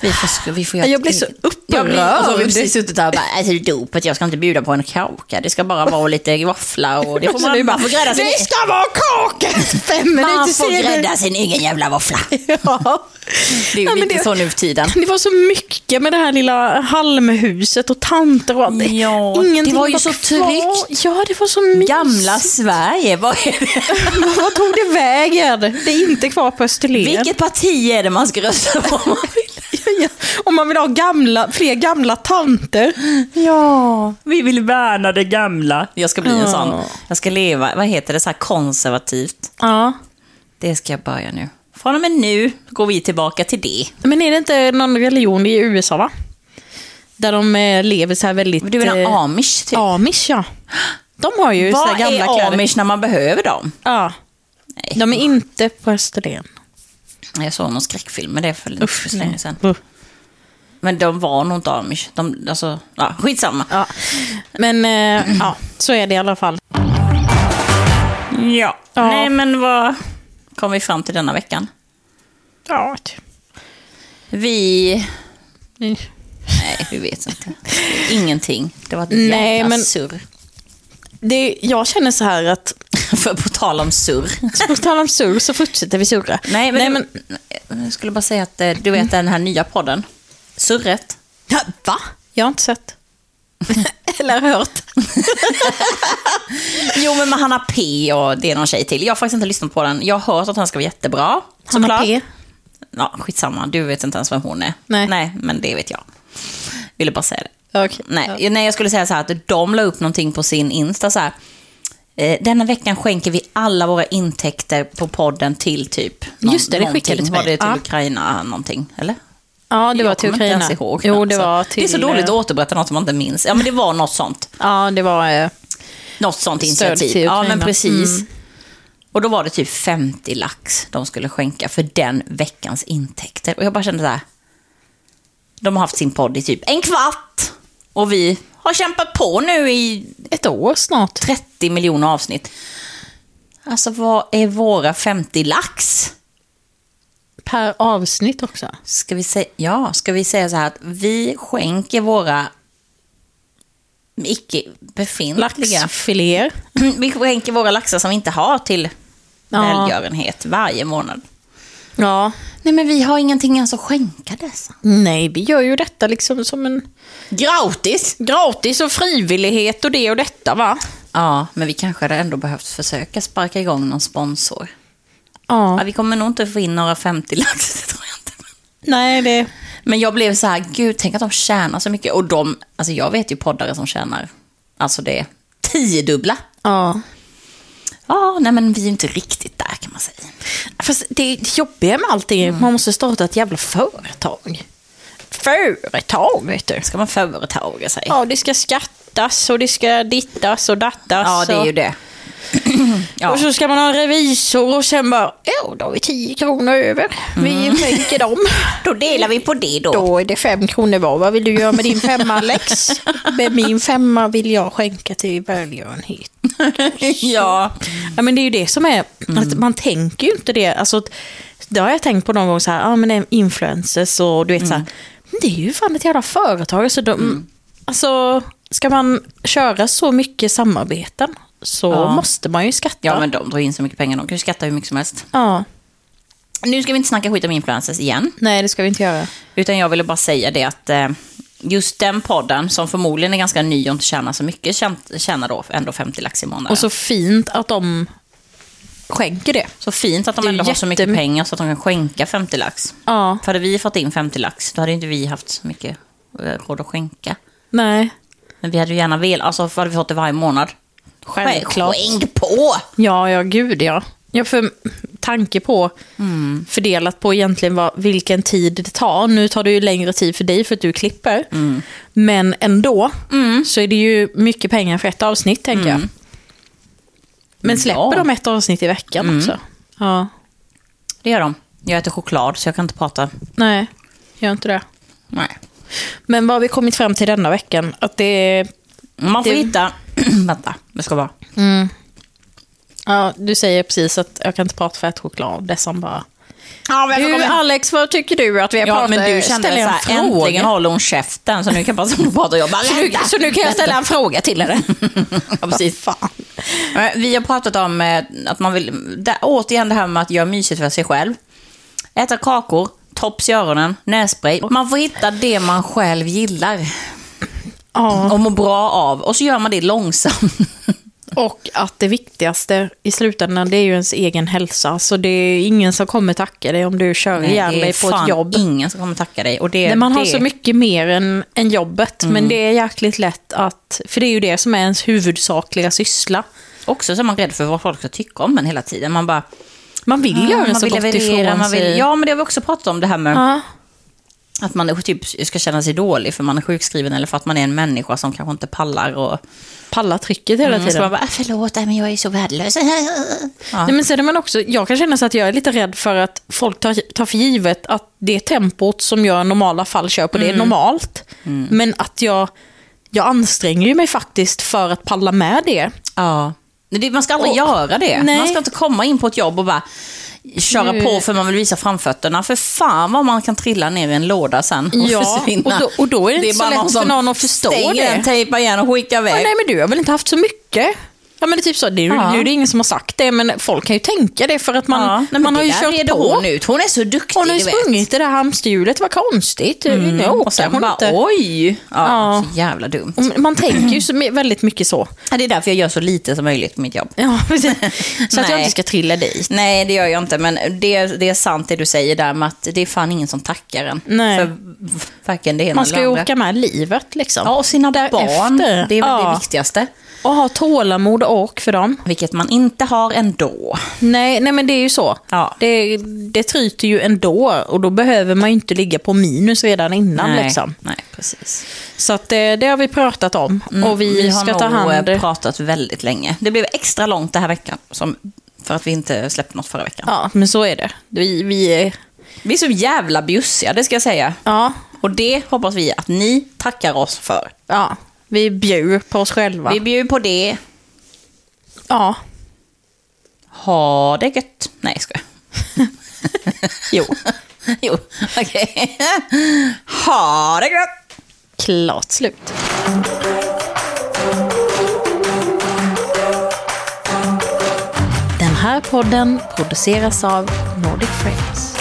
Vi får, vi får göra Jag blir så Jag blir, och så har vi upprörd. precis suttit där och bara, alltså dopet, jag ska inte bjuda på en kaka. Det ska bara vara lite våffla och det får man, man får grädda sin, Det ska vara kaka! Fem man minuter får senare. grädda sin egen jävla våffla. Ja. Det är ju Ja, lite det- så nu för tiden. Det var så mycket med det här lilla halmhuset och tanter och allt. Ja, Ingenting det var ju så kvar. tryggt. Ja, det var så mysigt. Gamla Sverige, vad är det? Vad tog det vägen? Det är inte kvar på Österlen. Vilket parti är det man ska rösta på? Om man vill? Ja, Om man vill ha gamla, fler gamla tanter. Ja, vi vill värna det gamla. Jag ska bli en Ja. sån. Jag ska leva, vad heter det, så här konservativt. Ja. Det ska jag börja nu. Från och med nu går vi tillbaka till det. Men är det inte någon religion i USA, va? Där de eh, lever så här väldigt... Du menar eh, amish typ? Amish, ja. De har ju så här Vad gamla är kläder. amish när man behöver dem? Ja. Nej. De är inte på Österlen. Jag såg någon skräckfilm, men det är för, länge sedan. Men de var nog inte amish. De, alltså, ja, skitsamma. Ja. Men eh, ja, så är det i alla fall. Ja. Nej, men vad kom vi fram till denna veckan? Ja. Vi... Mm. Nej, vi vet inte. Ingenting. Det var ett Nej, jävla men- surr. Det, jag känner så här att, För på tal om surr. på tal om surr så fortsätter vi surra. Nej, men, Nej, du, jag skulle bara säga att eh, du vet den här nya podden, Surret. Ja, va? Jag har inte sett. Eller hört. Jo, men med Hanna P och det är någon tjej till. Jag har faktiskt inte lyssnat på den. Jag har hört att den ska vara jättebra. Hanna såklart. P. Ja, skitsamma. Du vet inte ens vem hon är. Nej. Nej, men det vet jag. Ville bara säga det. Okej. Nej, nej, jag skulle säga så här att de la upp någonting på sin Insta så här. Eh, denna veckan skänker vi alla våra intäkter på podden till typ Just det, det skickade till Var mig. det till Ja. Ukraina någonting, eller? Ja, det var Jag till kommer inte Ukraina. ens ihåg. Jo, det var till... Det är så dåligt att återberätta något som man inte minns. Ja, men det var något sånt. Ja, det var... eh, Något sånt initiativ. Ja, men Ukraina. precis. Mm. Och då var det typ 50 lax de skulle skänka för den veckans intäkter. Och jag bara kände så här. De har haft sin podd i typ en kvart. Och vi har kämpat på nu i Ett år snart. 30 miljoner avsnitt. Alltså vad är våra 50 lax? Per avsnitt också. Ska vi säga, ja, ska vi säga så här att vi skänker våra icke befintliga... Laxfiléer. Vi skänker våra laxar som vi inte har till Ja. välgörenhet varje månad. Ja. Nej, men vi har ingenting ens att skänka dessa. Nej, vi gör ju detta liksom som en Gratis! gratis och frivillighet och det och detta va? Ja, men vi kanske hade ändå behövt försöka sparka igång någon sponsor. Ja. Ja, vi kommer nog inte få in några 50 lax, det tror jag inte. Nej, det... Men jag blev så här, gud, tänk att de tjänar så mycket. Och de, alltså jag vet ju poddare som tjänar, alltså det är tiodubbla. Ja. Ja, nej men vi är inte riktigt där kan man säga. Fast det jobbiga med allting är att man måste starta ett jävla företag. Företag, vet du. Ska man företaga sig? Ja, det ska skattas och det ska dittas och dattas. Ja, det är ju och, det. ja. och så ska man ha en revisor och sen bara, ja, då har vi 10 kronor över. Vi skänker dem. Då delar vi på det då. Då är det fem kronor var. Vad vill du göra med din femma, Alex? Med min femma vill jag skänka till välgörenhet. ja. Ja, men det är ju det som är, att man tänker ju inte det. Alltså, det har jag tänkt på någon gång så här, ja men det är influencers och du vet så här, men det är ju fan ett jävla företag. Alltså, de, alltså, ska man köra så mycket samarbeten så Ja. måste man ju skatta. ja, men de drar in så mycket pengar. De kan ju skatta hur mycket som helst. Ja. Nu ska vi inte snacka skit om influencers igen. Nej, det ska vi inte göra. Utan jag ville bara säga det att eh, just den podden, som förmodligen är ganska ny och inte tjänar så mycket, tjän- tjänar då ändå 50 lax i månaden. Och så fint att de skänker det. Så fint att de ändå har så mycket pengar så att de kan skänka 50 lax. Ja, För hade vi fått in 50 lax, då hade inte vi haft så mycket eh, råd att skänka. nej. Men vi hade ju gärna velat, alltså hade vi fått det varje månad. Självklart. Skänk på! Ja, ja, gud ja. Ja, för tanke på fördelat på egentligen vad, vilken tid det tar. Nu tar det ju längre tid för dig för att du klipper. Men ändå så är det ju mycket pengar för ett avsnitt, tänker jag. Men släpper Ja. de ett avsnitt i veckan också? Ja. Det gör de. Jag äter choklad så jag kan inte prata. Nej, gör inte det. Nej. Men vad har vi kommit fram till denna veckan? Att det. Man får Det- hitta... Vänta, jag ska bara... Ja, du säger precis att jag kan inte prata för att choklad. Det som bara... Ja, men Du, Alex, vad tycker du att vi har Ja, pratat? men du kände så här, äntligen håller hon käften så nu kan passa på att prata och jag bara Så nu, så nu kan jag ställa en fråga till henne. Ja, precis. Fan. Vi har pratat om eh, att man vill, där, återigen det här med att göra mysigt för sig själv. Äta kakor, tops i öronen, nässpray. Man får hitta det man själv gillar Ja, och mår bra av. Och så gör man det långsamt. och att det viktigaste i slutändan det är ju ens egen hälsa. Så det är ingen som kommer tacka dig om du kör ihjäl det är dig på ett jobb. ingen som kommer tacka dig. Och det, När man har det, så mycket mer än, än jobbet. Men det är jäkligt lätt att... För det är ju det som är ens huvudsakliga syssla. Också så är man rädd för vad folk ska tycka om en hela tiden. Man bara... Man vill göra Ah, man så vill gott leverera, ifrån man vill, sig. Ja, men det har vi också pratat om det här med... Ja. Att man typ ska känna sig dålig för man är sjukskriven eller för att man är en människa som kanske inte pallar. Och, Palla trycket hela mm, så tiden. man bara, "Ah, förlåt, men jag är så värdelös. Ja. Nej, men sen är man också, jag kan känna så att jag är lite rädd för att folk tar, tar för givet att det tempot som jag i normala fall kör på, det är normalt. Men att jag, jag anstränger mig faktiskt för att palla med det. ja. Det- Man ska aldrig Och- göra det. Nej. Man ska inte komma in på ett jobb och bara köra Nu- på för man vill visa framfötterna. För fan vad man kan trilla ner i en låda sen och Ja, försvinna. och då- och då är det inte så lätt för som någon att förstå det. den, tejpar igen och skickar Ja, iväg. nej, men du har väl inte haft så mycket? Ja, men det är typ så. Det är, Ja. Nu är det ingen som har sagt det, men folk kan ju tänka det för att man, ja, men man har ju kört på. hon ut. Hon är så duktig, Hon har ju sprungit det där hamsterhjulet, vad konstigt. Mm. Nu Och sen hon bara, inte. oj! Ja, Ja. Så jävla dumt. Och Man tänker ju så, väldigt mycket så. Ja, Det är därför jag gör så lite som möjligt på mitt jobb. Ja, så att jag inte ska trilla dit. Nej, det gör jag inte. Men det, det är sant det du säger där med att det är fan ingen som tackar en. Nej. För varken det ena Man ska ju eller åka med livet liksom. Ja, och sina Därefter. barn. Det är väl det viktigaste. Och ha tålamod ork för dem. Vilket man inte har ändå. Nej, nej men det är ju så. Ja. Det, det tryter ju ändå och då behöver man ju inte ligga på minus redan innan. Nej, Liksom. nej precis. Så att det, det har vi pratat om och vi, Mm, har ska nog ta hand eh, pratat väldigt länge. Det blev extra långt den här veckan. Som, för att vi inte släppte något förra veckan. Ja, men så är det. Vi, vi är... Vi är så jävla bjussiga, det ska jag säga. Ja, Och det hoppas vi att ni tackar oss för. ja, vi bjuder på oss själva. Vi bjuder på det. Ja, Ha det gött. Nej, jag skojar. jo, Jo, okej. Ha det gött. klart slut. Den här podden produceras av Nordic Frames.